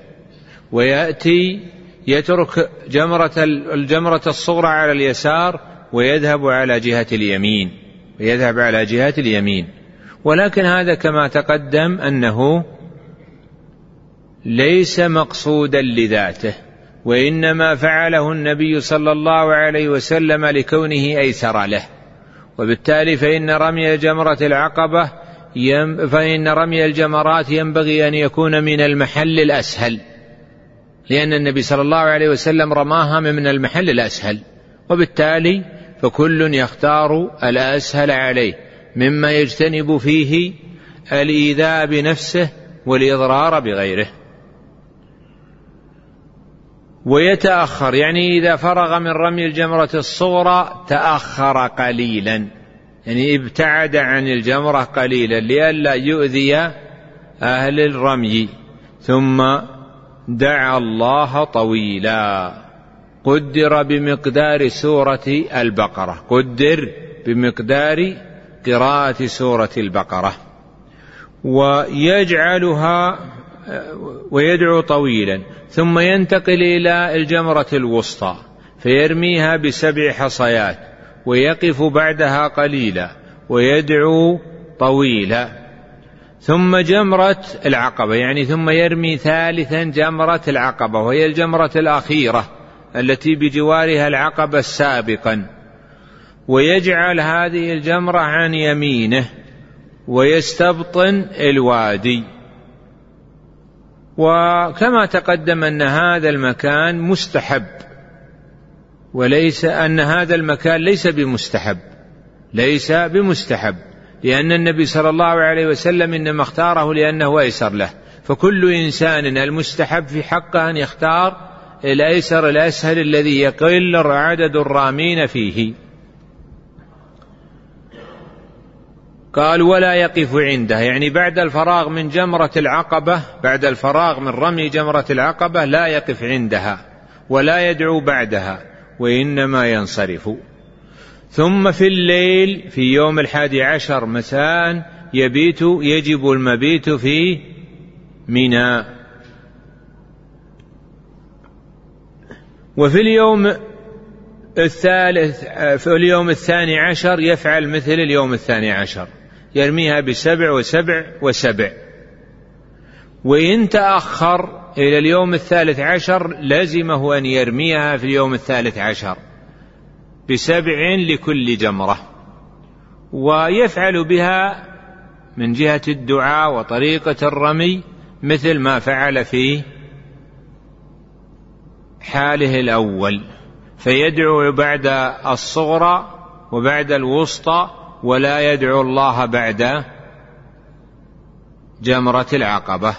ويأتي يترك جمرة الجمرة الصغرى على اليسار ويذهب على جهة اليمين. ويذهب على جهة اليمين. ولكن هذا كما تقدم أنه ليس مقصودا لذاته وإنما فعله النبي صلى الله عليه وسلم لكونه أيسر له. وبالتالي فإن رمي جمرة العقبة فإن رمي الجمرات ينبغي أن يكون من المحل الأسهل. لأن النبي صلى الله عليه وسلم رماها من المحل الأسهل. وبالتالي فكل يختار الأسهل عليه مما يجتنب فيه الإيذاء بنفسه والإضرار بغيره. ويتأخر يعني إذا فرغ من رمي الجمرة الصغرى تأخر قليلا. يعني ابتعد عن الجمرة قليلا لئلا يؤذي أهل الرمي. ثم دعا الله طويلا. قدر بمقدار سورة البقرة. قدر بمقدار قراءة سورة البقرة. ويجعلها ويدعو طويلا. ثم ينتقل إلى الجمرة الوسطى فيرميها بسبع حصيات ويقف بعدها قليلا ويدعو طويلا. ثم جمرة العقبة يعني ثم يرمي ثالثا جمرة العقبة وهي الجمرة الأخيرة التي بجوارها العقبة سابقا ويجعل هذه الجمرة عن يمينه ويستبطن الوادي. وكما تقدم أن هذا المكان مستحب وليس أن هذا المكان ليس بمستحب ليس بمستحب لأن النبي صلى الله عليه وسلم إنما اختاره لأنه أيسر له. فكل إنسان المستحب في حقه أن يختار الأيسر الأسهل الذي يقل عدد الرامين فيه. قال ولا يقف عنده. يعني بعد الفراغ من جمرة العقبة بعد الفراغ من رمي جمرة العقبة لا يقف عندها ولا يدعو بعدها وإنما ينصرف. ثم في الليل في يوم الحادي عشر مساء يبيت يجب المبيت في منى. وفي اليوم الثالث في اليوم الثاني عشر يفعل مثل اليوم الثاني عشر. يرميها بسبع وسبع وسبع. وإن تأخر إلى اليوم الثالث عشر لزمه أن يرميها في اليوم الثالث عشر بسبع لكل جمرة. ويفعل بها من جهة الدعاء وطريقة الرمي مثل ما فعل في حاله الأول. فيدعو بعد الصغرى وبعد الوسطى ولا يدعو الله بعد جمرة العقبة.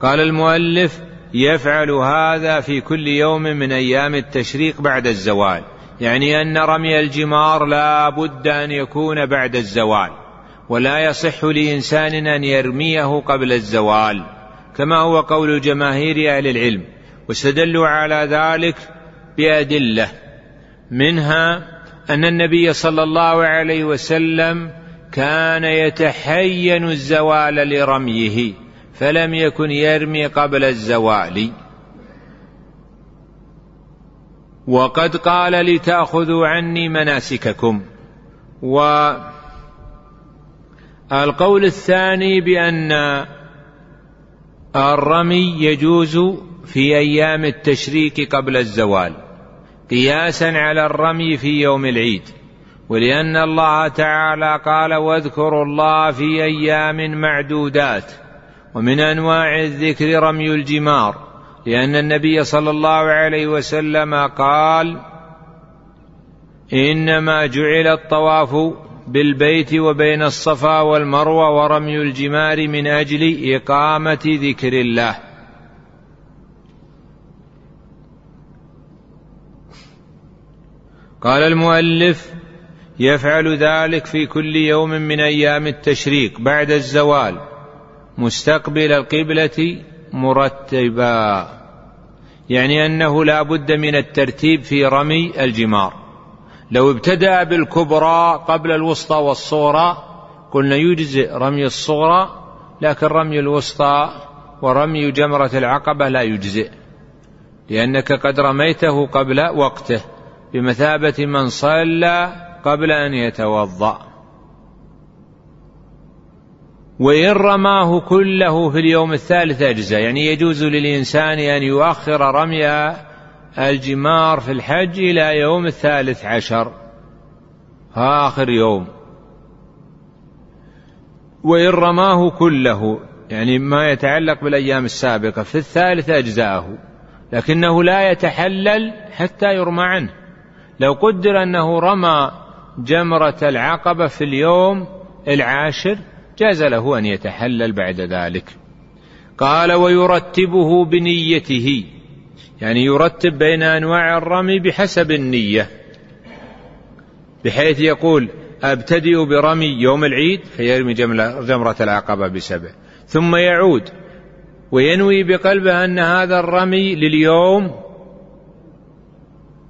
قال المؤلف يفعل هذا في كل يوم من أيام التشريق بعد الزوال. يعني أن رمي الجمار لا بد أن يكون بعد الزوال. ولا يصح لإنسان أن يرميه قبل الزوال. كما هو قول جماهير أهل العلم. واستدلوا على ذلك بأدلة. منها أن النبي صلى الله عليه وسلم كان يتحين الزوال لرميه فلم يكن يرمي قبل الزوال. وقد قال لتأخذوا عني مناسككم. والقول الثاني بأن الرمي يجوز في أيام التشريك قبل الزوال. قياسا على الرمي في يوم العيد. ولأن الله تعالى قال واذكروا الله في أيام معدودات ومن أنواع الذكر رمي الجمار. لأن النبي صلى الله عليه وسلم قال إنما جعل الطواف بالبيت وبين الصفا والمروة ورمي الجمار من أجل إقامة ذكر الله. قال المؤلف يفعل ذلك في كل يوم من أيام التشريق بعد الزوال مستقبل القبلة مرتبا. يعني أنه لا بد من الترتيب في رمي الجمار. لو ابتدأ بالكبرى قبل الوسطى والصغرى قلنا يجزئ رمي الصغرى لكن رمي الوسطى ورمي جمرة العقبة لا يجزئ لأنك قد رميته قبل وقته. بمثابة من صلى قبل أن يتوضأ. وإن رماه كله في اليوم الثالث أجزى يعني يجوز للإنسان أن يؤخر رمي الجمار في الحج إلى يوم الثالث عشر آخر يوم. وإن رماه كله يعني ما يتعلق بالأيام السابقة في الثالث أجزاءه لكنه لا يتحلل حتى يرمى عنه. لو قدر أنه رمى جمرة العقبة في اليوم العاشر جاز له أن يتحلل بعد ذلك. قال ويرتبه بنيته. يعني يرتب بين أنواع الرمي بحسب النية. بحيث يقول أبتدئ برمي يوم العيد فيرمي جمرة العقبة بسبع. ثم يعود وينوي بقلبه أن هذا الرمي لليوم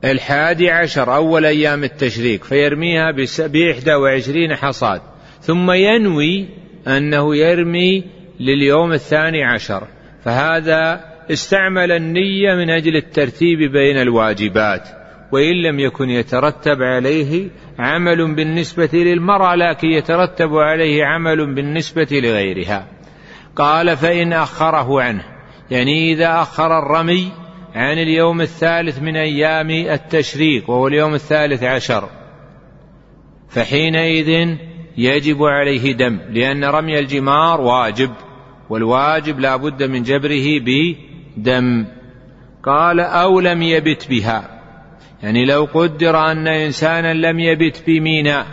الحادي عشر أول أيام التشريك فيرميها بإحدى وعشرين حصاد. ثم ينوي أنه يرمي لليوم الثاني عشر. فهذا استعمل النية من أجل الترتيب بين الواجبات وإن لم يكن يترتب عليه عمل بالنسبة للمرأة لكن يترتب عليه عمل بالنسبة لغيرها. قال فإن أخره عنه يعني إذا أخر الرمي عن اليوم الثالث من أيام التشريق وهو اليوم الثالث عشر. فحينئذ يجب عليه دم لأن رمي الجمار واجب والواجب لا بد من جبره بدم. قال أو لم يبت بها. يعني لو قدر أن إنسانا لم يبت بميناء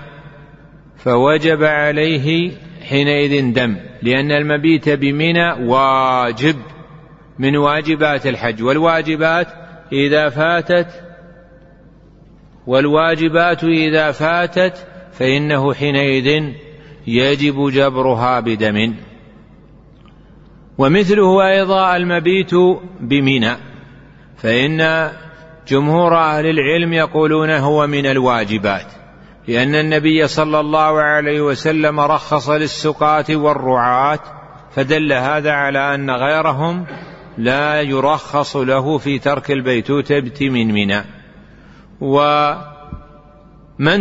فوجب عليه حينئذ دم لأن المبيت بمنى واجب. من واجبات الحج والواجبات إذا فاتت والواجبات إذا فاتت فإنه حينئذ يجب جبرها بدم. ومثله أيضا المبيت بمنى فإن جمهور أهل العلم يقولون هو من الواجبات لأن النبي صلى الله عليه وسلم رخص للسقاة والرعاة فدل هذا على أن غيرهم لا يرخص له في ترك البيتوتة من منى. ومن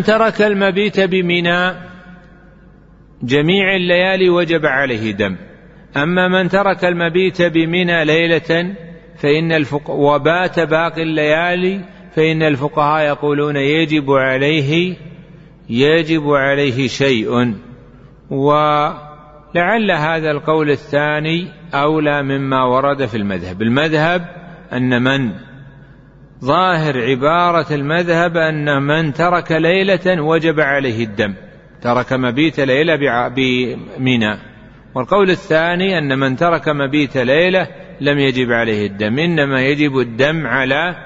ترك المبيت بمنى جميع الليالي وجب عليه دم. أما من ترك المبيت بمنى ليلة فإن الفق... وبات باقي الليالي فإن الفقهاء يقولون يجب عليه يجب عليه شيء. ولعل هذا القول الثاني أولى مما ورد في المذهب. المذهب أن من ظاهر عبارة المذهب أن من ترك ليلة وجب عليه الدم. ترك مبيت ليلة بمنى والقول الثاني أن من ترك مبيت ليلة لم يجب عليه الدم. إنما يجب الدم على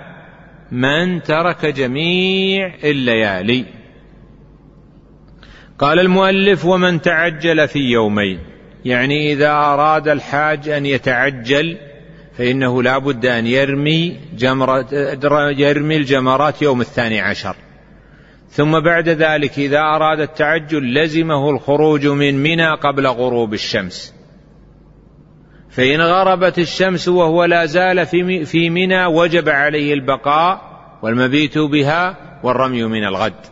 من ترك جميع الليالي. قال المؤلف ومن تعجل في يومين يعني إذا أراد الحاج أن يتعجل فإنه لا بد أن يرمي جمرة يرمي الجمرات يوم الثاني عشر. ثم بعد ذلك إذا أراد التعجل لزمه الخروج من منى قبل غروب الشمس. فإن غربت الشمس وهو لا زال في منى وجب عليه البقاء والمبيت بها والرمي من الغد.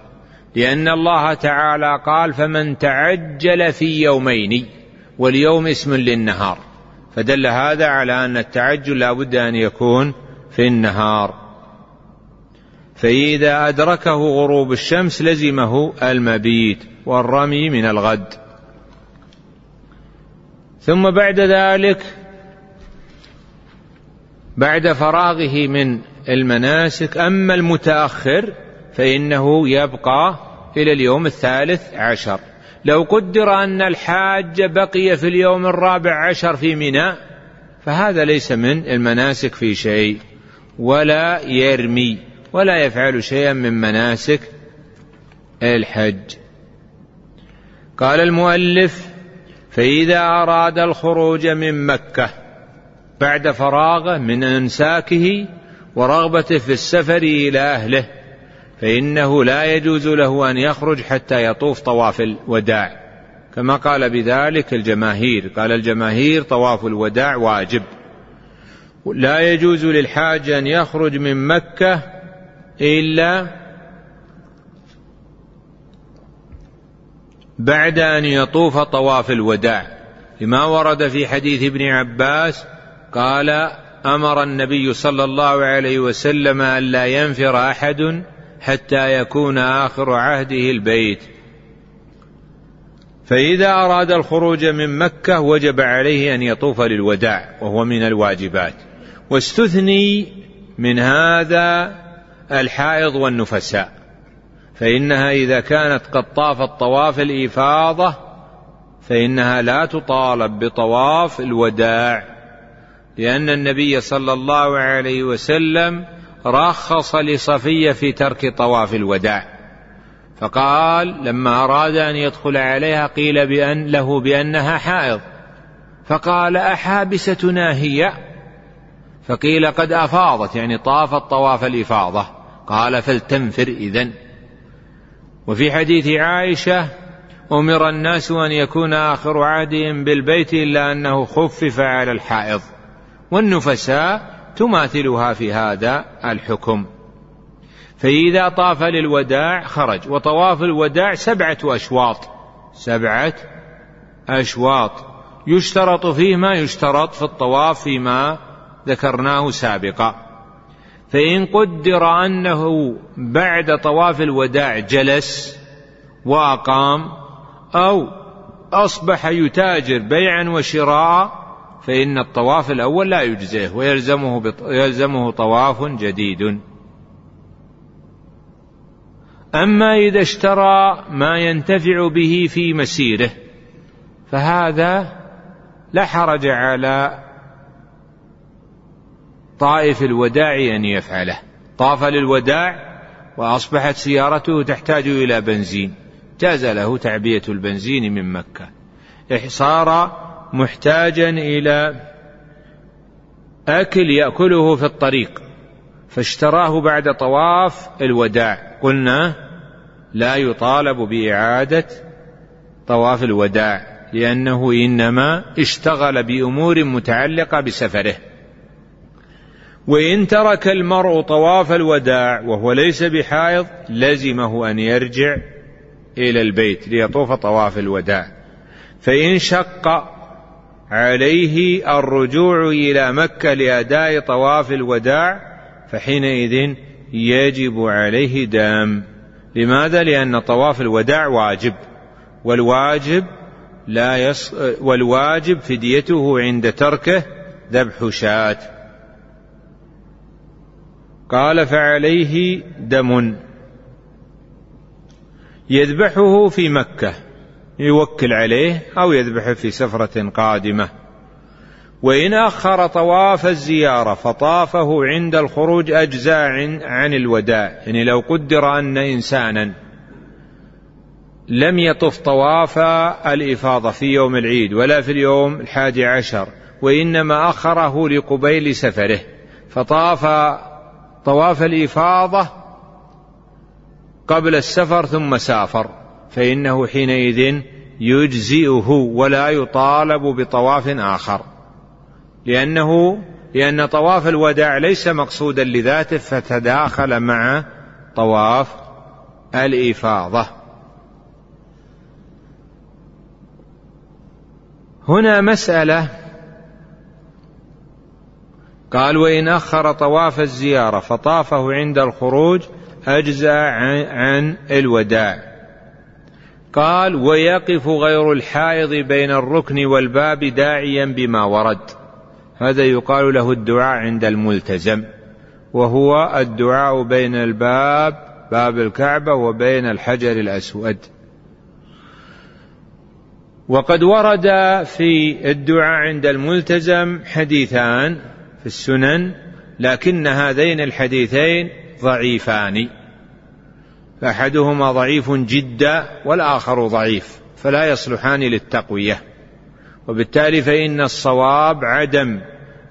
لأن الله تعالى قال فمن تعجل في يومين واليوم اسم للنهار. فدل هذا على أن التعجل لا بد أن يكون في النهار. فإذا أدركه غروب الشمس لزمه المبيت والرمي من الغد. ثم بعد ذلك بعد فراغه من المناسك أما المتأخر فإنه يبقى إلى اليوم الثالث عشر. لو قدر أن الحاج بقي في اليوم الرابع عشر في منى فهذا ليس من المناسك في شيء ولا يرمي ولا يفعل شيئا من مناسك الحج. قال المؤلف فإذا أراد الخروج من مكة بعد فراغه من أنساكه ورغبته في السفر إلى أهله فإنه لا يجوز له أن يخرج حتى يطوف طواف الوداع. كما قال بذلك الجماهير. قال الجماهير طواف الوداع واجب. لا يجوز للحاج أن يخرج من مكة إلا بعد أن يطوف طواف الوداع. لما ورد في حديث ابن عباس قال أمر النبي صلى الله عليه وسلم ألا ينفر أحد حتى يكون آخر عهده البيت. فإذا أراد الخروج من مكة وجب عليه أن يطوف للوداع وهو من الواجبات. واستثني من هذا الحائض والنفساء. فإنها إذا كانت قد طافت طواف الإفاضة فإنها لا تطالب بطواف الوداع. لأن النبي صلى الله عليه وسلم رخص لصفية في ترك طواف الوداع. فقال لما أراد أن يدخل عليها قيل بأن له بأنها حائض. فقال أحابستنا هي؟ فقيل قد أفاضت يعني طافت طواف الإفاضة. قال فلتنفر إذن. وفي حديث عائشة أمر الناس أن يكون آخر عهدهم بالبيت إلا أنه خفف على الحائض. والنفساء تماثلها في هذا الحكم. فإذا طاف للوداع خرج وطواف الوداع سبعة أشواط. سبعة أشواط. يشترط فيه ما يشترط في الطواف فيما ذكرناه سابقا. فإن قدر أنه بعد طواف الوداع جلس وأقام أو أصبح يتاجر بيعا وشراء فإن الطواف الأول لا يجزيه ويلزمه يلزمه طواف جديد. أما إذا اشترى ما ينتفع به في مسيره فهذا لا حرج على طائف الوداع أن يفعله. طاف للوداع وأصبحت سيارته تحتاج إلى بنزين جاز له تعبية البنزين من مكة. صار محتاجا إلى أكل يأكله في الطريق فاشتراه بعد طواف الوداع. قلنا لا يطالب بإعادة طواف الوداع لأنه إنما اشتغل بأمور متعلقة بسفره. وإن ترك المرء طواف الوداع وهو ليس بحائض لزمه أن يرجع إلى البيت ليطوف طواف الوداع. فإن شق عليه الرجوع إلى مكة لأداء طواف الوداع فحينئذ يجب عليه دم. لماذا؟ لأن طواف الوداع واجب. والواجب لا يص... والواجب فديته عند تركه ذبح شاة. قال فعليه دم. يذبحه في مكة. يوكل عليه أو يذبحه في سفرة قادمة. وإن أخر طواف الزيارة فطافه عند الخروج أجزاء عن الوداع. يعني لو قدر أن إنسانا لم يطف طواف الإفاضة في يوم العيد ولا في اليوم الحادي عشر وإنما أخره لقبيل سفره فطاف طواف الإفاضة قبل السفر ثم سافر. فإنه حينئذ يجزئه ولا يطالب بطواف آخر. لأنه لأن طواف الوداع ليس مقصودا لذاته فتداخل مع طواف الإفاضة. هنا مسألة. قال وإن أخر طواف الزيارة فطافه عند الخروج أجزى عن الوداع. قال ويقف غير الحائض بين الركن والباب داعيا بما ورد. هذا يقال له الدعاء عند الملتزم. وهو الدعاء بين الباب باب الكعبة وبين الحجر الأسود. وقد ورد في الدعاء عند الملتزم حديثان في السنن لكن هذين الحديثين ضعيفان. فأحدهما ضعيف جدا والآخر ضعيف فلا يصلحان للتقوية. وبالتالي فإن الصواب عدم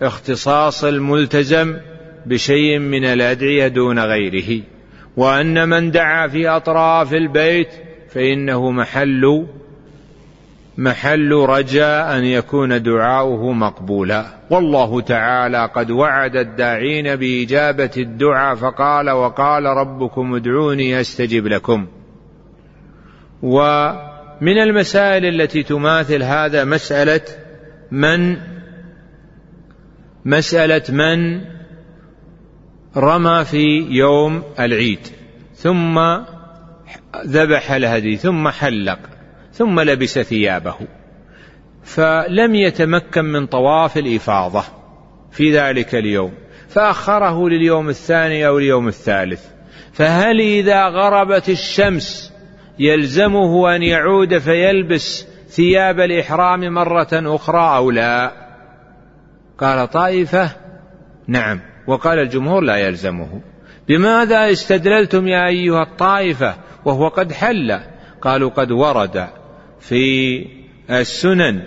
اختصاص الملتزم بشيء من الأدعية دون غيره. وأن من دعا في أطراف البيت فإنه محل محل رجاء أن يكون دعاؤه مقبولا. والله تعالى قد وعد الداعين بإجابة الدعاء فقال وقال ربكم ادعوني أستجب لكم. ومن المسائل التي تماثل هذا مسألة من مسألة من رمى في يوم العيد. ثم ذبح الهدي ثم حلق. ثم لبس ثيابه. فلم يتمكن من طواف الإفاضة في ذلك اليوم. فأخره لليوم الثاني أو اليوم الثالث. فهل إذا غربت الشمس يلزمه أن يعود فيلبس ثياب الإحرام مرة أخرى أو لا؟ قال طائفة نعم. وقال الجمهور لا يلزمه. بماذا استدللتم يا أيها الطائفة وهو قد حل؟ قالوا قد ورد. في السنن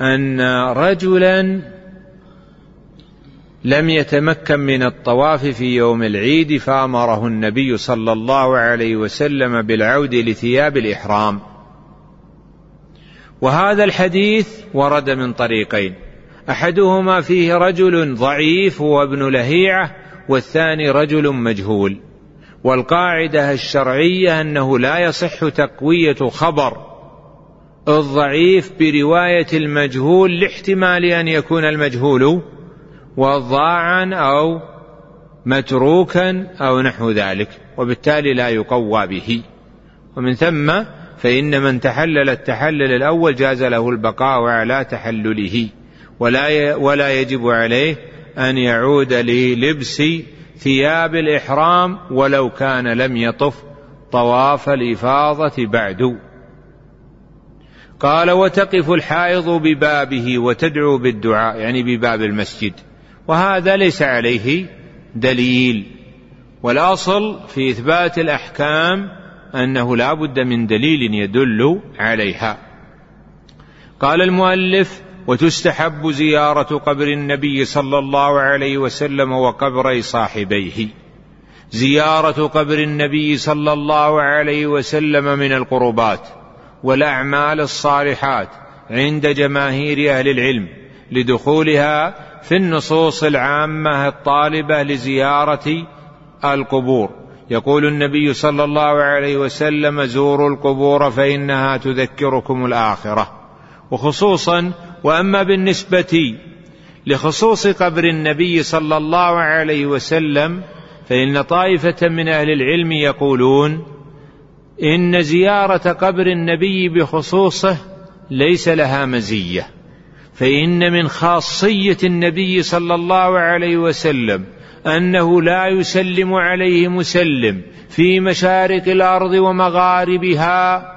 أن رجلا لم يتمكن من الطواف في يوم العيد فأمره النبي صلى الله عليه وسلم بالعود لثياب الإحرام. وهذا الحديث ورد من طريقين. أحدهما فيه رجل ضعيف هو ابن لهيعة والثاني رجل مجهول. والقاعدة الشرعية أنه لا يصح تقوية خبر. الضعيف برواية المجهول لاحتمال أن يكون المجهول وضاعا أو متروكا أو نحو ذلك وبالتالي لا يقوى به. ومن ثم فإن من تحلل التحلل الأول جاز له البقاء على تحلله ولا ولا يجب عليه أن يعود للبس ثياب الإحرام ولو كان لم يطف طواف الإفاضة بعد. قال وتقف الحائض ببابه وتدعو بالدعاء يعني بباب المسجد. وهذا ليس عليه دليل. والأصل في إثبات الأحكام أنه لا بد من دليل يدل عليها. قال المؤلف وتستحب زيارة قبر النبي صلى الله عليه وسلم وقبري صاحبيه. زيارة قبر النبي صلى الله عليه وسلم من القربات. والأعمال الصالحات عند جماهير أهل العلم لدخولها في النصوص العامة الطالبة لزيارة القبور. يقول النبي صلى الله عليه وسلم زوروا القبور فإنها تذكركم الآخرة. وخصوصا وأما بالنسبة لخصوص قبر النبي صلى الله عليه وسلم فإن طائفة من أهل العلم يقولون إن زيارة قبر النبي بخصوصه ليس لها مزية فإن من خاصية النبي صلى الله عليه وسلم أنه لا يسلم عليه مسلم في مشارق الأرض ومغاربها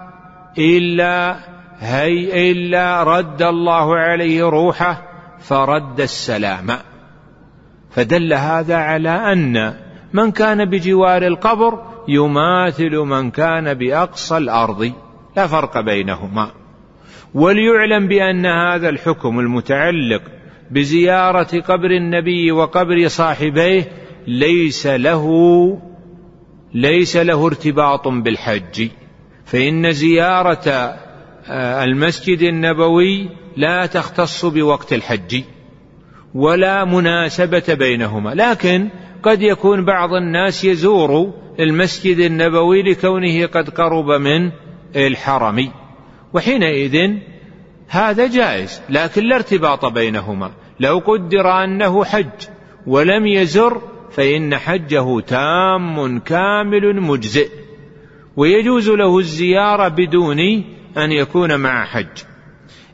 إلا هي إلا رد الله عليه روحه فرد السلام. فدل هذا على أن من كان بجوار القبر يماثل من كان بأقصى الأرض. لا فرق بينهما. وليعلم بأن هذا الحكم المتعلق بزيارة قبر النبي وقبر صاحبيه ليس له ليس له ارتباط بالحج. فإن زيارة آه، المسجد النبوي لا تختص بوقت الحج ولا مناسبة بينهما. لكن قد يكون بعض الناس يزور المسجد النبوي لكونه قد قرب من الحرم. وحينئذ هذا جائز لكن لا ارتباط بينهما. لو قدر أنه حج ولم يزر فإن حجه تام كامل مجزئ. ويجوز له الزيارة بدون أن يكون مع حج.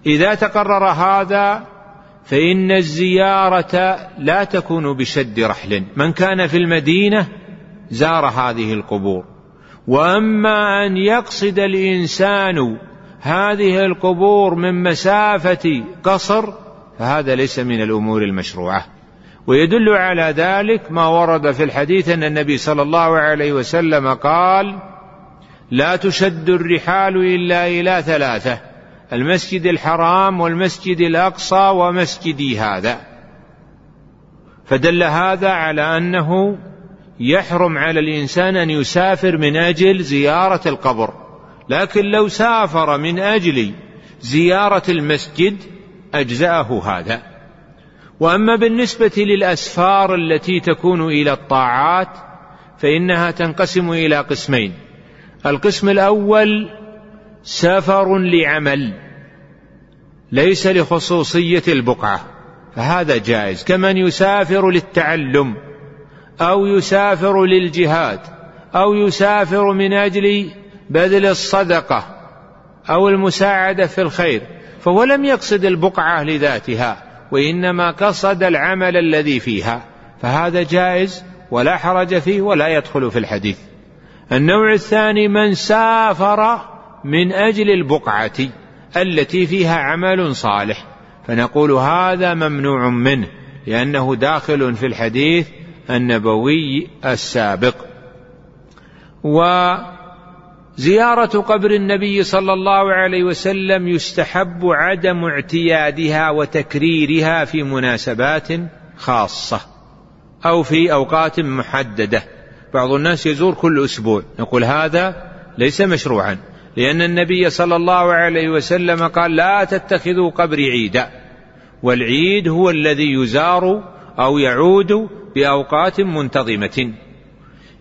إذا تقرر هذا فإن الزيارة لا تكون بشد رحل. من كان في المدينة زار هذه القبور. وأما أن يقصد الإنسان هذه القبور من مسافة قصر فهذا ليس من الأمور المشروعة. ويدل على ذلك ما ورد في الحديث أن النبي صلى الله عليه وسلم قال لا تشد الرحال إلا إلى ثلاثة. المسجد الحرام والمسجد الأقصى ومسجدي هذا. فدل هذا على أنه يحرم على الإنسان أن يسافر من أجل زيارة القبر. لكن لو سافر من أجل زيارة المسجد أجزأه هذا. وأما بالنسبة للأسفار التي تكون إلى الطاعات فإنها تنقسم إلى قسمين. القسم الأول سفر لعمل ليس لخصوصية البقعة فهذا جائز. كمن يسافر للتعلم أو يسافر للجهاد أو يسافر من أجل بذل الصدقة أو المساعدة في الخير فهو لم يقصد البقعة لذاتها وإنما قصد العمل الذي فيها فهذا جائز ولا حرج فيه ولا يدخل في الحديث. النوع الثاني من سافر من أجل البقعة التي فيها عمل صالح فنقول هذا ممنوع منه لأنه داخل في الحديث النبوي السابق. وزيارة قبر النبي صلى الله عليه وسلم يستحب عدم اعتيادها وتكريرها في مناسبات خاصة أو في أوقات محددة. بعض الناس يزور كل أسبوع نقول هذا ليس مشروعا. لأن النبي صلى الله عليه وسلم قال لا تتخذوا قبري عيدا والعيد هو الذي يزار أو يعود بأوقات منتظمة.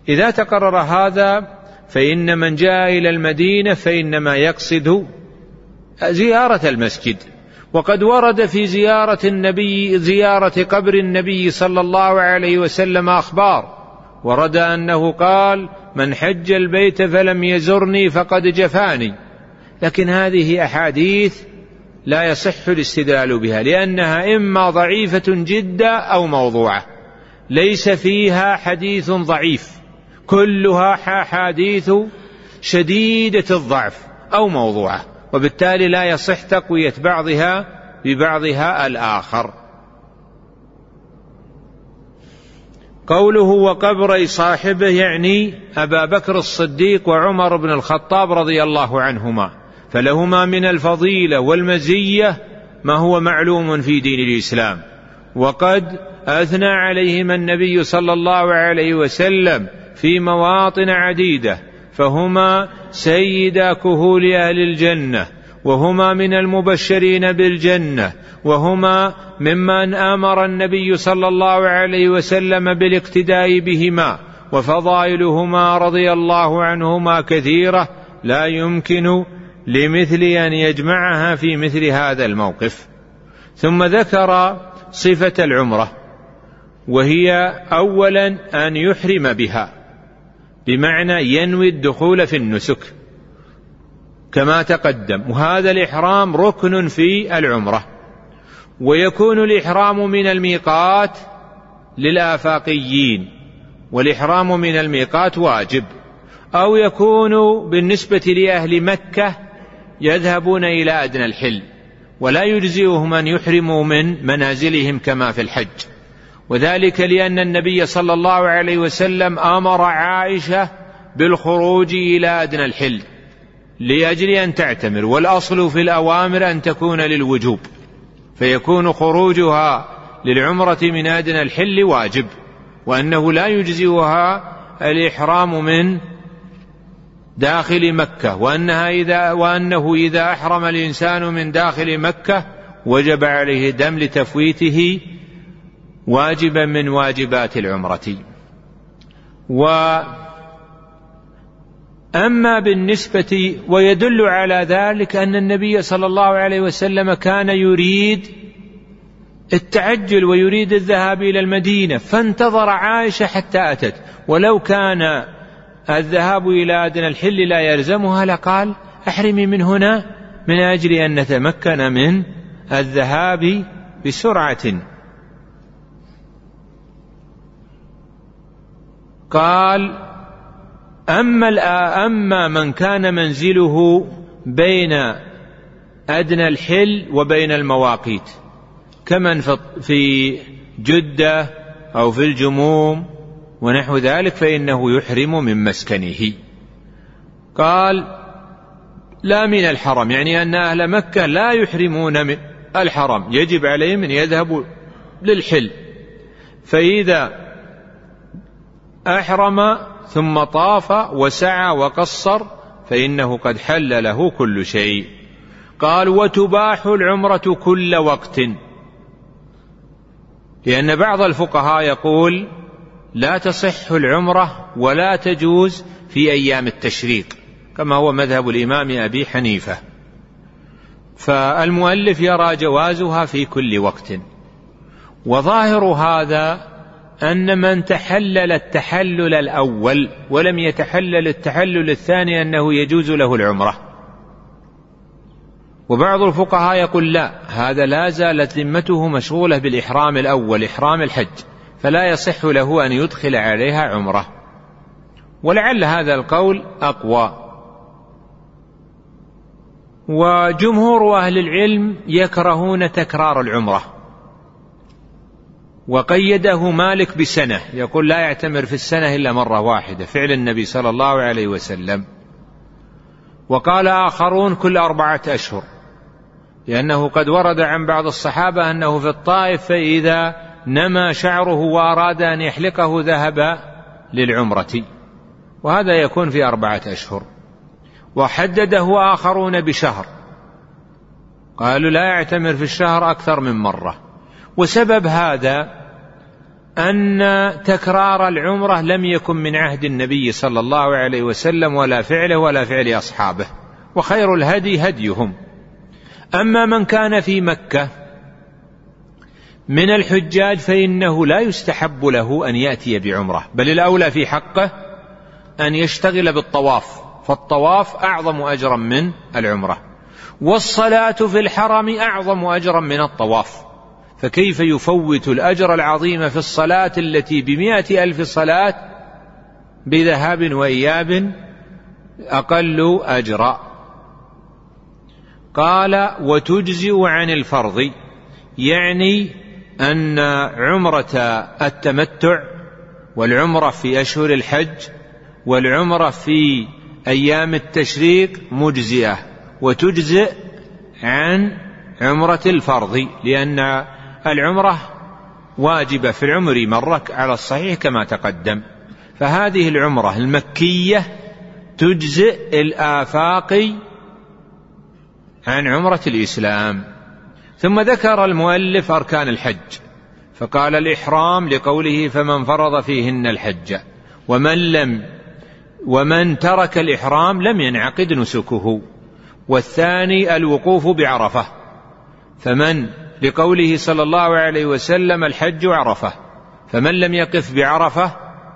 إذا تقرر هذا فإن من جاء إلى المدينة فإنما يقصد زيارة المسجد. وقد ورد في زيارة النبي زيارة قبر النبي صلى الله عليه وسلم أخبار. ورد أنه قال من حج البيت فلم يزرني فقد جفاني. لكن هذه أحاديث لا يصح الاستدلال بها لأنها إما ضعيفة جدا أو موضوعة. ليس فيها حديث ضعيف كلها حديث شديدة الضعف أو موضوعة وبالتالي لا يصح تقوية بعضها ببعضها الآخر. قوله وقبري صاحبه يعني أبا بكر الصديق وعمر بن الخطاب رضي الله عنهما. فلهما من الفضيلة والمزية ما هو معلوم في دين الإسلام. وقد أثنى عليهما النبي صلى الله عليه وسلم في مواطن عديدة فهما سيدا كهول أهل الجنة وهما من المبشرين بالجنة وهما ممن آمر النبي صلى الله عليه وسلم بالاقتداء بهما وفضائلهما رضي الله عنهما كثيرة لا يمكن لمثل أن يجمعها في مثل هذا الموقف. ثم ذكر صفة العمرة وهي اولا أن يحرم بها بمعنى ينوي الدخول في النسك كما تقدم. وهذا الإحرام ركن في العمرة. ويكون الإحرام من الميقات للآفاقيين والإحرام من الميقات واجب. أو يكون بالنسبة لأهل مكة يذهبون إلى أدنى الحل ولا يجزئهم أن يحرموا من منازلهم كما في الحج. وذلك لأن النبي صلى الله عليه وسلم أمر عائشة بالخروج إلى أدنى الحل لأجل أن تعتمر والأصل في الأوامر أن تكون للوجوب. فيكون خروجها للعمرة من أدنى الحل واجب وأنه لا يجزئها الإحرام من داخل مكة وأنها إذا وأنه إذا أحرم الإنسان من داخل مكة وجب عليه دم لتفويته واجبا من واجبات العمرة. و أما بالنسبة ويدل على ذلك أن النبي صلى الله عليه وسلم كان يريد التعجل ويريد الذهاب إلى المدينة فانتظر عائشة حتى أتت. ولو كان الذهاب إلى أدنى الحل لا يلزمها لقال أحرمي من هنا من أجل أن نتمكن من الذهاب بسرعة. قال أما أما من كان منزله بين أدنى الحل وبين المواقيت كمن في جدة أو في الجموم ونحو ذلك فإنه يحرم من مسكنه. قال لا من الحرم يعني أن أهل مكة لا يحرمون من الحرم يجب عليهم أن يذهبوا للحل. فإذا أحرم ثم طاف وسعى وقصر فإنه قد حل له كل شيء. قال وتباح العمرة كل وقت. لأن بعض الفقهاء يقول لا تصح العمرة ولا تجوز في أيام التشريق. كما هو مذهب الإمام أبي حنيفة. فالمؤلف يرى جوازها في كل وقت. وظاهر هذا أن من تحلل التحلل الأول ولم يتحلل التحلل الثاني أنه يجوز له العمرة. وبعض الفقهاء يقول لا هذا لا زالت ذمته مشغولة بالإحرام الأول إحرام الحج فلا يصح له أن يدخل عليها عمرة. ولعل هذا القول أقوى. وجمهور أهل العلم يكرهون تكرار العمرة. وقيده مالك بسنة يقول لا يعتمر في السنة إلا مرة واحدة فعل النبي صلى الله عليه وسلم. وقال آخرون كل أربعة أشهر لأنه قد ورد عن بعض الصحابة أنه في الطائف فإذا نما شعره وأراد أن يحلقه ذهب للعمرة. وهذا يكون في أربعة أشهر. وحدده آخرون بشهر. قالوا لا يعتمر في الشهر أكثر من مرة. وسبب هذا أن تكرار العمرة لم يكن من عهد النبي صلى الله عليه وسلم ولا فعله ولا فعل أصحابه وخير الهدي هديهم. أما من كان في مكة من الحجاج فإنه لا يستحب له أن يأتي بعمرة بل الأولى في حقه أن يشتغل بالطواف فالطواف أعظم أجرا من العمرة والصلاة في الحرم أعظم أجرا من الطواف. فكيف يفوت الأجر العظيم في الصلاة التي بمائة ألف صلاة بذهاب وإياب أقل أجرا قال وتجزئ عن الفرض يعني أن عمرة التمتع والعمرة في أشهر الحج والعمرة في أيام التشريق مجزئة وتجزئ عن عمرة الفرض لأن العمرة واجبة في العمر مرة على الصحيح كما تقدم. فهذه العمرة المكية تجزئ الآفاق عن عمرة الإسلام. ثم ذكر المؤلف أركان الحج. فقال الإحرام لقوله فمن فرض فيهن الحج. ومن لم ومن ترك الإحرام لم ينعقد نسكه. والثاني الوقوف بعرفة. فمن لقوله صلى الله عليه وسلم الحج عرفة فمن لم يقف بعرفة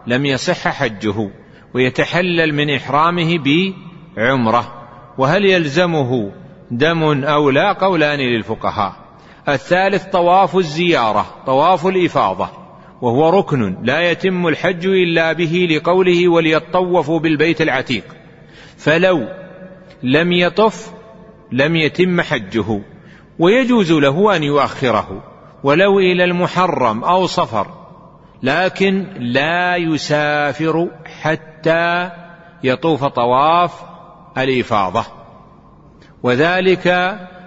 لم يصح حجه ويتحلل من إحرامه بعمرة وهل يلزمه دم أو لا؟ قولان للفقهاء. الثالث طواف الزيارة طواف الإفاضة وهو ركن لا يتم الحج إلا به لقوله وليطوفوا بالبيت العتيق فلو لم يطف لم يتم حجه. ويجوز له أن يؤخره ولو إلى المحرم أو صفر لكن لا يسافر حتى يطوف طواف الإفاضة. وذلك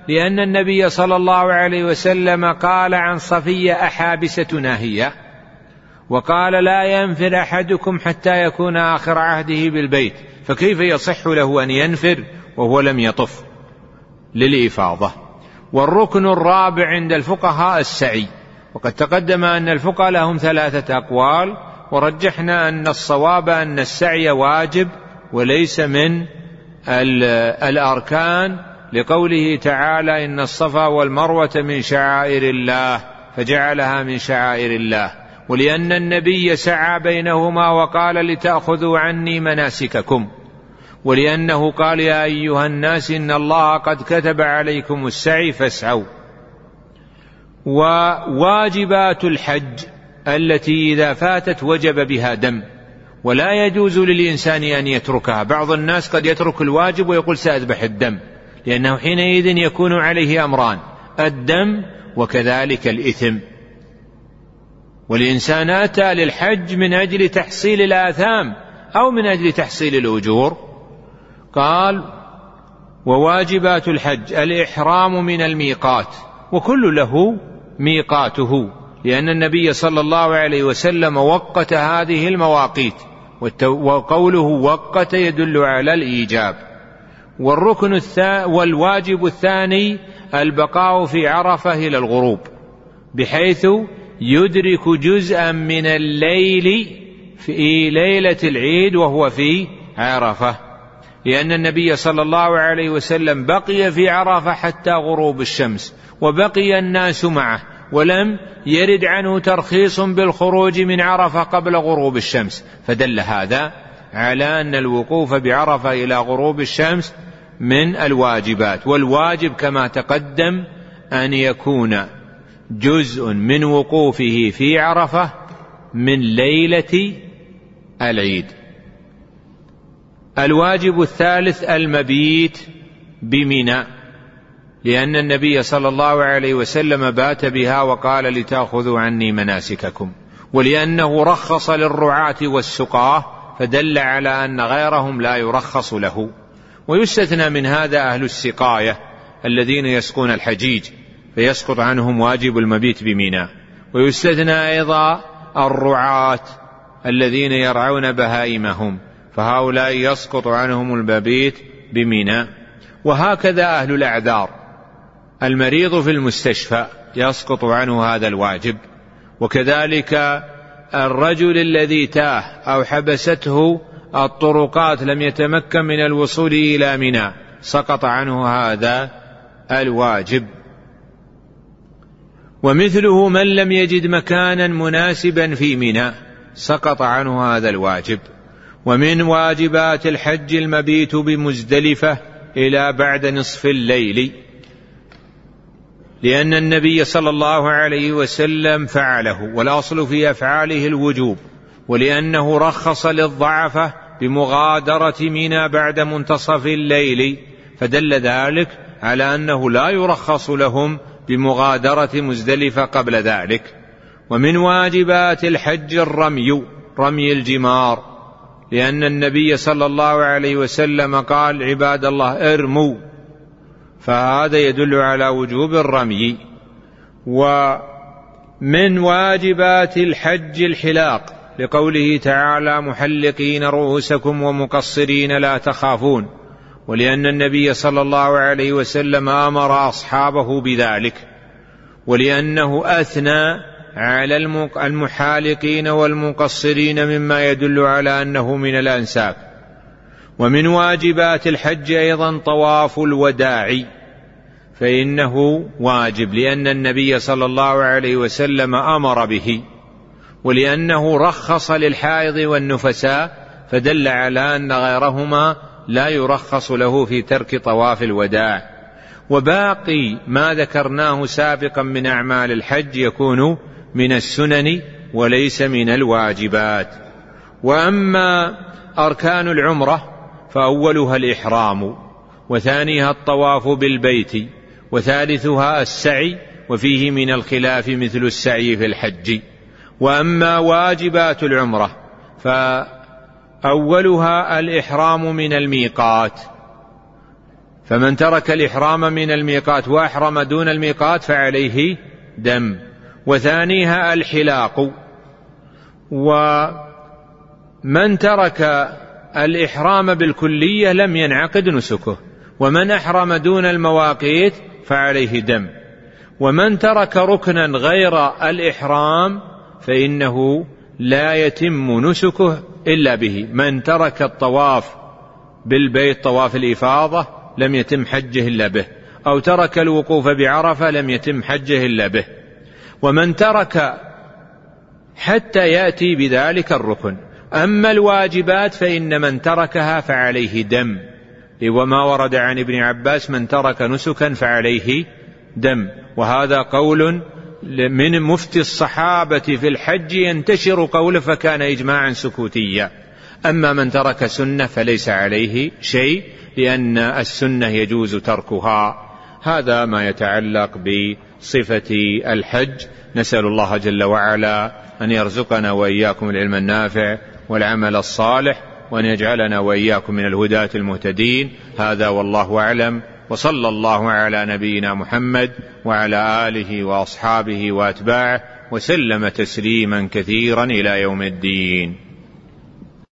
لأن النبي صلى الله عليه وسلم قال عن صفية أحابستنا هي وقال لا ينفر أحدكم حتى يكون آخر عهده بالبيت فكيف يصح له أن ينفر وهو لم يطف؟ للإفاضة. والركن الرابع عند الفقهاء السعي. وقد تقدم أن الفقهاء لهم ثلاثة أقوال ورجحنا أن الصواب أن السعي واجب وليس من الأركان. لقوله تعالى إن الصفا والمروة من شعائر الله فجعلها من شعائر الله. ولأن النبي سعى بينهما وقال لتأخذوا عني مناسككم. ولأنه قال يا أيها الناس إن الله قد كتب عليكم السعي فاسعوا. وواجبات الحج التي إذا فاتت وجب بها دم. ولا يجوز للإنسان أن يتركها. بعض الناس قد يترك الواجب ويقول سأذبح الدم لأنه حينئذ يكون عليه أمران الدم وكذلك الإثم. والإنسان أتى للحج من أجل تحصيل الآثام أو من أجل تحصيل الأجور. قال وواجبات الحج الإحرام من الميقات وكل له ميقاته لأن النبي صلى الله عليه وسلم وقت هذه المواقيت وقوله وقت يدل على الإيجاب. والركن الثا والواجب الثاني البقاء في عرفة إلى الغروب بحيث يدرك جزءا من الليل في ليلة العيد وهو في عرفة. لأن النبي صلى الله عليه وسلم بقي في عرفة حتى غروب الشمس وبقي الناس معه ولم يرد عنه ترخيص بالخروج من عرفة قبل غروب الشمس. فدل هذا على أن الوقوف بعرفة إلى غروب الشمس من الواجبات والواجب كما تقدم أن يكون جزء من وقوفه في عرفة من ليلة العيد. الواجب الثالث المبيت بمنى لأن النبي صلى الله عليه وسلم بات بها وقال لتأخذوا عني مناسككم ولأنه رخص للرعاة والسقاة فدل على أن غيرهم لا يرخص له. ويستثنى من هذا أهل السقاية الذين يسقون الحجيج فيسقط عنهم واجب المبيت بميناء ويستثنى أيضا الرعاة الذين يرعون بهائمهم. فهؤلاء يسقط عنهم المبيت بميناء وهكذا أهل الأعذار. المريض في المستشفى يسقط عنه هذا الواجب. وكذلك الرجل الذي تاه أو حبسته الطرقات لم يتمكن من الوصول إلى منى سقط عنه هذا الواجب. ومثله من لم يجد مكانا مناسبا في منى سقط عنه هذا الواجب. ومن واجبات الحج المبيت بمزدلفة إلى بعد نصف الليل. لأن النبي صلى الله عليه وسلم فعله والأصل في أفعاله الوجوب ولأنه رخص للضعفه بمغادرة منى بعد منتصف الليل. فدل ذلك على أنه لا يرخص لهم بمغادرة مزدلفة قبل ذلك. ومن واجبات الحج الرمي رمي الجمار. لأن النبي صلى الله عليه وسلم قال عباد الله ارموا فهذا يدل على وجوب الرمي. ومن واجبات الحج الحلاق لقوله تعالى محلقين رؤوسكم ومقصرين لا تخافون ولأن النبي صلى الله عليه وسلم أمر أصحابه بذلك ولأنه أثنى على المحالقين والمقصرين مما يدل على أنه من الأنساب. ومن واجبات الحج أيضا طواف الوداع فإنه واجب لأن النبي صلى الله عليه وسلم أمر به ولأنه رخص للحائض والنفساء فدل على أن غيرهما لا يرخص له في ترك طواف الوداع. وباقي ما ذكرناه سابقا من أعمال الحج يكون من السنن وليس من الواجبات. وأما أركان العمرة فأولها الإحرام وثانيها الطواف بالبيت وثالثها السعي وفيه من الخلاف مثل السعي في الحج. وأما واجبات العمرة فأولها الإحرام من الميقات. فمن ترك الإحرام من الميقات وأحرم دون الميقات فعليه دم. وثانيها الحلاق. ومن ترك الإحرام بالكلية لم ينعقد نسكه. ومن أحرم دون المواقيت فعليه دم. ومن ترك ركنا غير الإحرام فإنه لا يتم نسكه إلا به. من ترك الطواف بالبيت طواف الإفاضة لم يتم حجه إلا به. أو ترك الوقوف بعرفة لم يتم حجه إلا به. ومن ترك حتى يأتي بذلك الركن. أما الواجبات فإن من تركها فعليه دم. وما ورد عن ابن عباس من ترك نسكا فعليه دم. وهذا قول من مفتي الصحابة في الحج ينتشر قوله فكان إجماعا سكوتيا. أما من ترك سنة فليس عليه شيء لأن السنة يجوز تركها. هذا ما يتعلق بصفة الحج. نسأل الله جل وعلا أن يرزقنا وإياكم العلم النافع والعمل الصالح وأن يجعلنا وإياكم من الهداة المهتدين. هذا والله أعلم. وصلى الله على نبينا محمد وعلى آله وأصحابه وأتباعه وسلم تسليما كثيرا إلى يوم الدين.